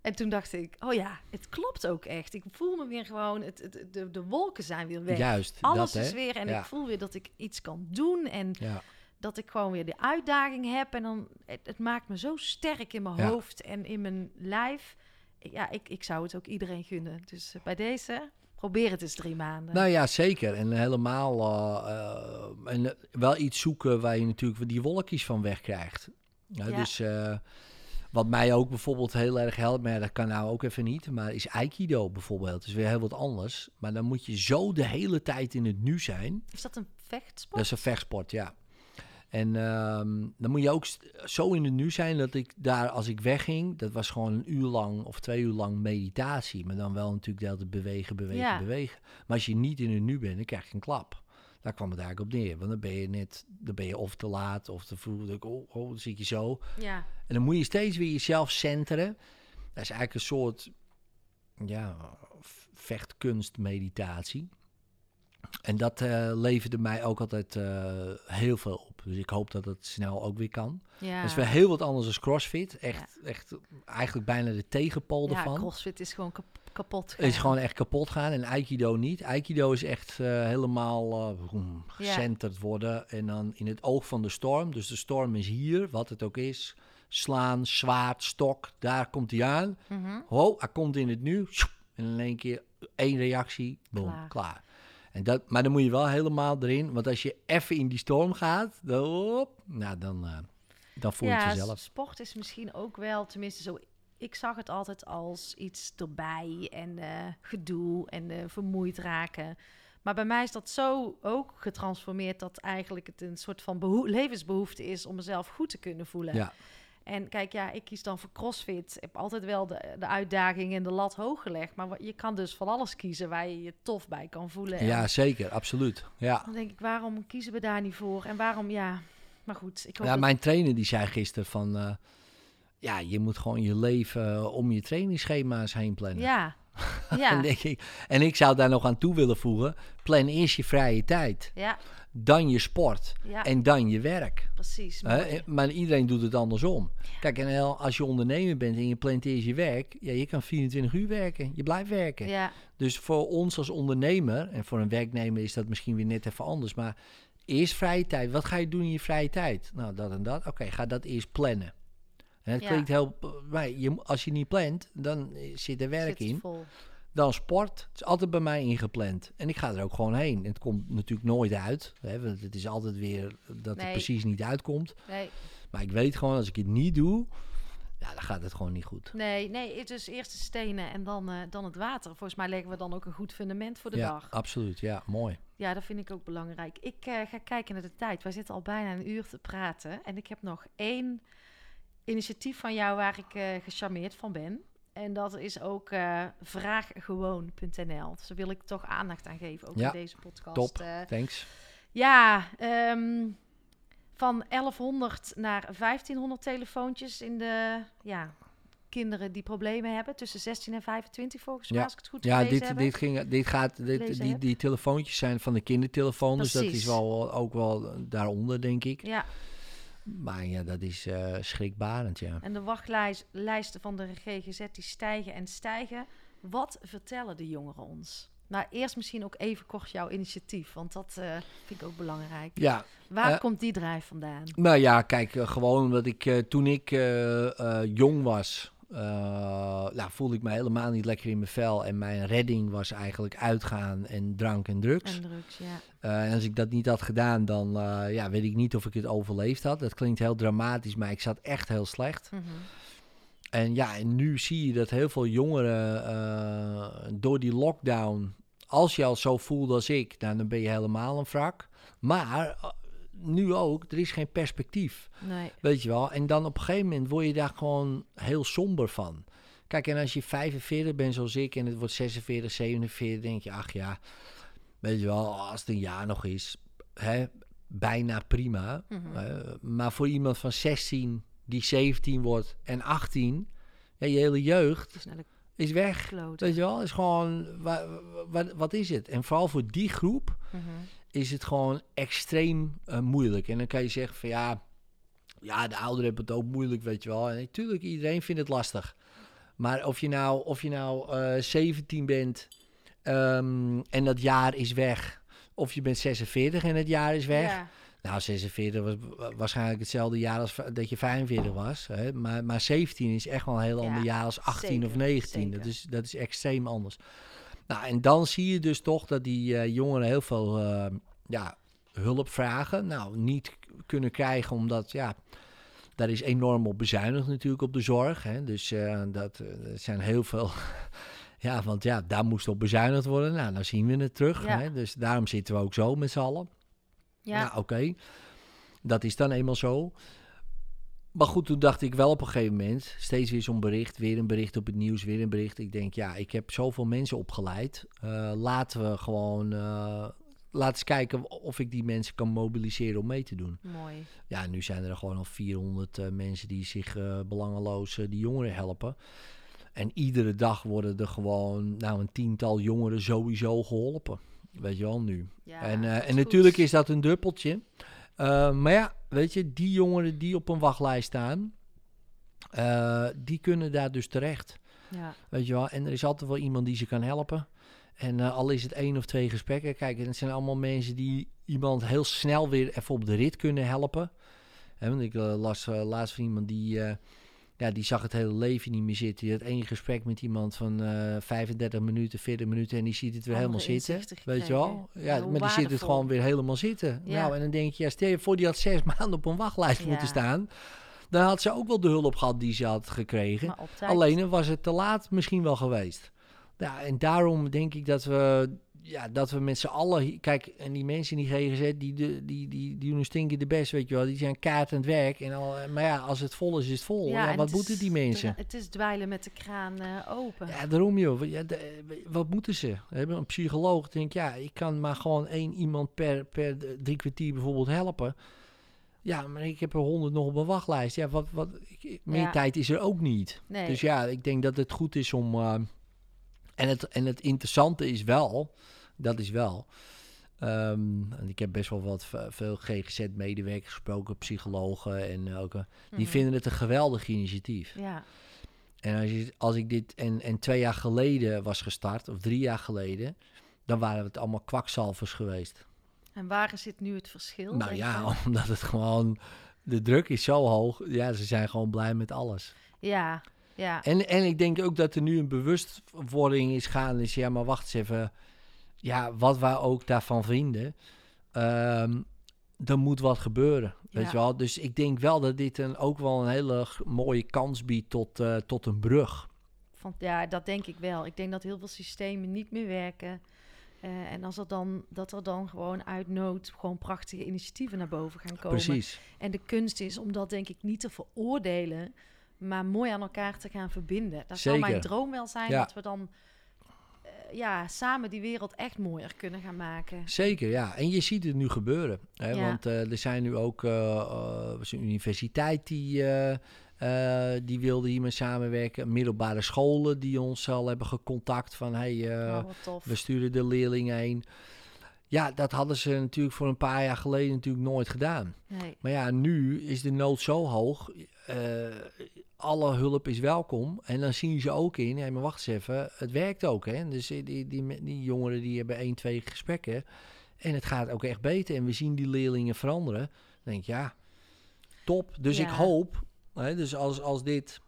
En toen dacht ik, oh ja, het klopt ook echt. Ik voel me weer gewoon, het, het, de, de wolken zijn weer weg. Juist, Alles dat is weer en Ja. ik voel weer dat ik iets kan doen. En Ja. dat ik gewoon weer de uitdaging heb. En dan, het, het maakt me zo sterk in mijn Ja. hoofd en in mijn lijf. Ja, ik, ik zou het ook iedereen gunnen. Dus eh, bij deze, probeer het eens drie maanden. Nou ja, zeker. En helemaal eh, eh, en wel iets zoeken waar je natuurlijk die wolkjes van wegkrijgt. Ja, Ja. Dus wat mij ook bijvoorbeeld heel erg helpt, maar ja, dat kan nou ook even niet, maar is Aikido bijvoorbeeld. Dat is weer heel wat anders. Maar dan moet je zo de hele tijd in het nu zijn. Is dat een vechtsport? Dat is een vechtsport, ja. En ehm, dan moet je ook zo in het nu zijn dat ik daar, als ik wegging, dat was gewoon een uur lang of twee uur lang meditatie. Maar dan wel natuurlijk de hele tijd bewegen, bewegen, Ja. bewegen. Maar als je niet in het nu bent, dan krijg je een klap. Daar kwam het eigenlijk op neer. Want dan ben je net, dan ben je of te laat of te vroeg. Ik, oh, oh, dan zit je zo. Ja, En dan moet je steeds weer jezelf centeren. Dat is eigenlijk een soort ja, vechtkunst meditatie. En dat eh, leverde mij ook altijd eh, heel veel op. Dus ik hoop dat het snel ook weer kan. ja. Dat is weer heel wat anders dan CrossFit. Echt, echt eigenlijk bijna de tegenpol ja, ervan. crossfit is gewoon kap- kapot is gewoon echt kapot gaan. En Aikido niet. Aikido is echt eh, helemaal Ja. gecenterd worden. En dan in het oog van de storm. Dus de storm is hier, wat het ook is. Slaan, zwaard, stok, daar komt hij aan. Mhm. Ho, hij komt in het nu. En in één keer één reactie, boom, Klaar. klaar. En dat, maar dan moet je wel helemaal erin. Want als je even in die storm gaat, dan, nou, dan, eh, dan voel je ja, het sport is misschien ook wel, tenminste zo... Ik zag het altijd als iets erbij en eh, gedoe en eh, vermoeid raken. Maar bij mij is dat zo ook getransformeerd dat eigenlijk het een soort van behoe- levensbehoefte is om mezelf goed te kunnen voelen. Ja, En kijk, ja, ik kies dan voor CrossFit. Ik heb altijd wel de, de uitdaging en de lat hoog gelegd. Maar je kan dus van alles kiezen waar je je tof bij kan voelen. En ja, zeker, absoluut. Ja. dan denk ik, waarom kiezen we daar niet voor? En waarom, ja... Maar goed, ik hoop Ja, dat- mijn trainer die zei gisteren van... eh, ja, je moet gewoon je leven om je trainingsschema's heen plannen. Ja, En, ja, denk ik, en ik zou daar nog aan toe willen voegen. Plan eerst je vrije tijd. ja, Dan je sport. ja, En dan je werk. precies. Hè, maar iedereen doet het andersom. Kijk, en als je ondernemer bent en je plant eerst je werk... Ja, je kan 24 uur werken. Je blijft werken. Ja, Dus voor ons als ondernemer... en voor een werknemer is dat misschien weer net even anders... maar eerst vrije tijd. Wat ga je doen in je vrije tijd? Nou, dat en dat. Oké, ga dat eerst plannen. Het Ja. klinkt heel... Maar je, als je niet plant, dan eh, zit er werk zit in. vol. Dan sport. Het is altijd bij mij ingepland. En ik ga er ook gewoon heen. En het komt natuurlijk nooit uit. Hè, want het is altijd weer dat Nee. het precies niet uitkomt. Nee, Maar ik weet gewoon, als ik het niet doe, ja, dan gaat het gewoon niet goed. Nee, nee, het is eerst de stenen en dan, eh, dan het water. Volgens mij leggen we dan ook een goed fundament voor de ja, dag. absoluut. Ja, mooi. Ja, dat vind ik ook belangrijk. Ik eh, ga kijken naar de tijd. Wij zitten al bijna een uur te praten. En ik heb nog één initiatief van jou waar ik eh, gecharmeerd van ben. En dat is ook eh vraaggewoon.nl. Dus daar wil ik toch aandacht aan geven, ook Ja, in deze podcast. top. Eh, Thanks. ja, ehm, van 1100 naar 1500 telefoontjes in de ja, kinderen die problemen hebben. Tussen 16 en 25 volgens mij, Ja. als ik het goed Ja, dit, heb. dit, ging, dit gaat, dit, die, die telefoontjes zijn van de kindertelefoon, dus dat is wel ook wel daaronder, denk ik. Ja, Maar ja, dat is eh, schrikbarend, ja. en de wachtlijsten van de GGZ die stijgen en stijgen. Wat vertellen de jongeren ons? Nou, eerst misschien ook even kort jouw initiatief, want dat eh, vind ik ook belangrijk. Ja, Waar Eh, komt die drijf vandaan? nou ja, kijk, gewoon omdat ik toen ik jong was, eh, nou, voelde ik me helemaal niet lekker in mijn vel. En mijn redding was eigenlijk uitgaan en drank en drugs. En drugs, ja. Eh, en als ik dat niet had gedaan, dan eh, ja, weet ik niet of ik het overleefd had. Dat klinkt heel dramatisch, maar ik zat echt heel slecht. Mhm. En ja, en nu zie je dat heel veel jongeren door die lockdown, als je al zo voelt als ik, nou, dan ben je helemaal een wrak. Maar nu ook, er is geen perspectief, Nee, weet je wel. En dan op een gegeven moment word je daar gewoon heel somber van. Kijk, en als je 45 bent zoals ik en het wordt 46, 47, denk je, ach ja, weet je wel, als het een jaar nog is, hè, bijna prima. Mhm. Eh, maar voor iemand van 16 die 17 wordt en 18, ja, je hele jeugd is weg. kloten. Weet je wel, is gewoon, wa- wa- wat is het? En vooral voor die groep Mhm. Is het gewoon extreem eh, moeilijk. En dan kan je zeggen van ja, ja, de ouderen hebben het ook moeilijk, weet je wel. En natuurlijk, iedereen vindt het lastig. Maar of je nou, of je nou eh 17 bent ehm, en dat jaar is weg, of je bent 46 en het jaar is weg. Ja. Nou, 46 was wa- waarschijnlijk hetzelfde jaar als dat je 45 was. Hè? Maar, maar 17 is echt wel een heel Ja, ander jaar als 18 of zeker, 19. Dat is, dat is extreem anders. Nou, en dan zie je dus toch dat die eh, jongeren heel veel eh, ja, hulp vragen. Nou, niet kunnen krijgen omdat, ja, daar is enorm op bezuinigd natuurlijk op de zorg. Hè? Dus eh, dat, zijn heel veel... ja, want ja, daar moest op bezuinigd worden. Nou, dan zien we het terug. Ja. Hè? Dus daarom zitten we ook zo met z'n allen. Ja. Nou, oké. Dat is dan eenmaal zo. Maar goed, toen dacht ik wel op een gegeven moment, steeds weer zo'n bericht, weer een bericht op het nieuws, weer een bericht. Ik denk, ja, ik heb zoveel mensen opgeleid. Eh, laten we gewoon, eh laten eens kijken of ik die mensen kan mobiliseren om mee te doen. Mooi. Ja, nu zijn er gewoon al 400 eh, mensen die zich belangeloos die jongeren helpen. En iedere dag worden er gewoon, nou, een tiental jongeren sowieso geholpen. Weet je wel, nu. Ja, En, en goed. natuurlijk is dat een druppeltje. Eh, maar ja, weet je, die jongeren die op een wachtlijst staan, eh, die kunnen daar dus terecht. Ja. Weet je wel, en er is altijd wel iemand die ze kan helpen. En eh, al is het één of twee gesprekken, kijk, het zijn allemaal mensen die iemand heel snel weer even op de rit kunnen helpen. Want ik las laatst van iemand die, ja, die zag het hele leven niet meer zitten. Die had één gesprek met iemand van eh 35 minuten, 40 minuten en die ziet het weer Andere helemaal zitten. Weet je wel? Ja, maar die zit het gewoon weer helemaal zitten. Ja. Nou, en dan denk je, ja, stel je voor die had zes maanden op een wachtlijst Ja. moeten staan. Dan had ze ook wel de hulp gehad die ze had gekregen. Alleen was het te laat misschien wel geweest. Ja, en daarom denk ik dat we, ja, dat we met z'n allen... Kijk, en die mensen in die GGZ, die, die, die, die, die doen een stinkende best, weet je wel. Die zijn kaart aan het werk. En al, maar ja, als het vol is, is het vol. Ja, wat het moeten is die mensen? Het is dwijlen met de kraan eh, open. Ja, daarom joh. Ja, de- wat moeten ze? We hebben een psycholoog denkt, ja, ik kan maar gewoon één iemand per, per drie kwartier bijvoorbeeld helpen. Ja, maar ik heb er honderd nog op een wachtlijst. Ja, wat, wat, ik- meer Ja. tijd is er ook niet. Nee. Dus ja, ik denk dat het goed is om. eh, en, het, en het interessante is wel, dat is wel. ehm, en ik heb best wel wat veel GGZ-medewerkers gesproken, psychologen en ook. eh, die Mhm. vinden het een geweldig initiatief. Ja. En als, je, als ik dit en, en twee jaar geleden was gestart, of drie jaar geleden, dan waren het allemaal kwakzalvers geweest. En waar zit nu het verschil? nou ja, je? omdat het gewoon, de druk is zo hoog. Ja, ze zijn gewoon blij met alles. Ja. Ja. En, en ik denk ook dat er nu een bewustwording is gaande. Is, ja, maar wacht eens even. Ja, wat wij ook daarvan vinden. Ehm, er moet wat gebeuren. Weet Ja. je wel? Dus ik denk wel dat dit een, ook wel een hele mooie kans biedt tot, eh, tot een brug. Van, ja, dat denk ik wel. Ik denk dat heel veel systemen niet meer werken. Eh, en als er dan, dat er dan gewoon uit nood gewoon prachtige initiatieven naar boven gaan komen. Precies. En de kunst is om dat denk ik niet te veroordelen, maar mooi aan elkaar te gaan verbinden. Dat zou mijn droom wel zijn Ja. dat we dan ja, samen die wereld echt mooier kunnen gaan maken. Zeker, ja. En je ziet het nu gebeuren. Hè? Ja. Want eh, er zijn nu ook uh, een universiteit die, uh, die wilde hiermee samenwerken. Middelbare scholen die ons al hebben gecontact van... Hey, oh, we sturen de leerlingen heen. Ja, dat hadden ze natuurlijk voor een paar jaar geleden natuurlijk nooit gedaan. Nee. Maar ja, nu is de nood zo hoog. Uh, alle hulp is welkom. En dan zien ze ook in, hé, maar wacht eens even, het werkt ook. Hè? Dus die, die, die, die jongeren die hebben één, twee gesprekken. En het gaat ook echt beter. En we zien die leerlingen veranderen. Dan denk ik, ja, top. Dus Ja. ik hoop, hè, dus als, als dit...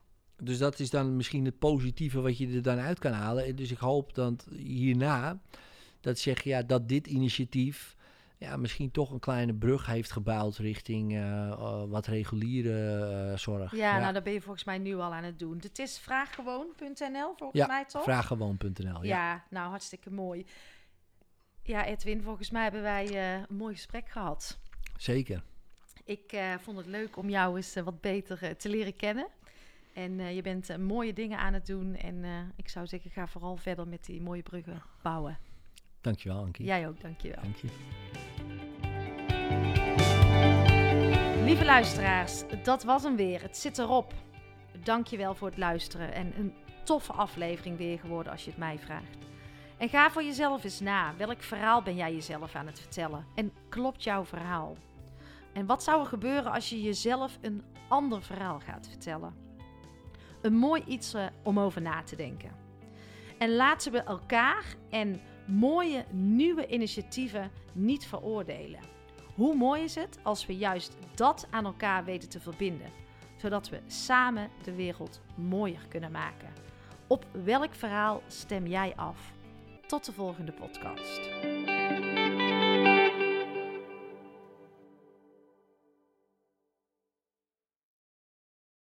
Dus dat is dan misschien het positieve wat je er dan uit kan halen. En Dus ik hoop dat hierna, dat zeg je, ja, dat dit initiatief ja, misschien toch een kleine brug heeft gebouwd richting uh, uh, wat reguliere uh, zorg. Ja, nou, dat ben je volgens mij nu al aan het doen. Het is vraaggewoon.nl volgens ja, mij toch? vraaggewoon.nl. Ja. ja, nou hartstikke mooi. Ja, Edwin, volgens mij hebben wij een mooi gesprek gehad. Zeker. Ik vond het leuk om jou eens wat beter te leren kennen. En je bent mooie dingen aan het doen. En ik zou zeggen, ga vooral verder met die mooie bruggen bouwen. Dankjewel, Ankie. Jij ook, dankjewel. Dank je. Lieve luisteraars, dat was hem weer. Het zit erop. Dankjewel voor het luisteren. En een toffe aflevering weer geworden als je het mij vraagt. En ga voor jezelf eens na. Welk verhaal ben jij jezelf aan het vertellen? En klopt jouw verhaal? En wat zou er gebeuren als je jezelf een ander verhaal gaat vertellen? Een mooi iets uh, om over na te denken. En laten we elkaar en mooie nieuwe initiatieven niet veroordelen. Hoe mooi is het als we juist dat aan elkaar weten te verbinden, zodat we samen de wereld mooier kunnen maken? Op welk verhaal stem jij af? Tot de volgende podcast.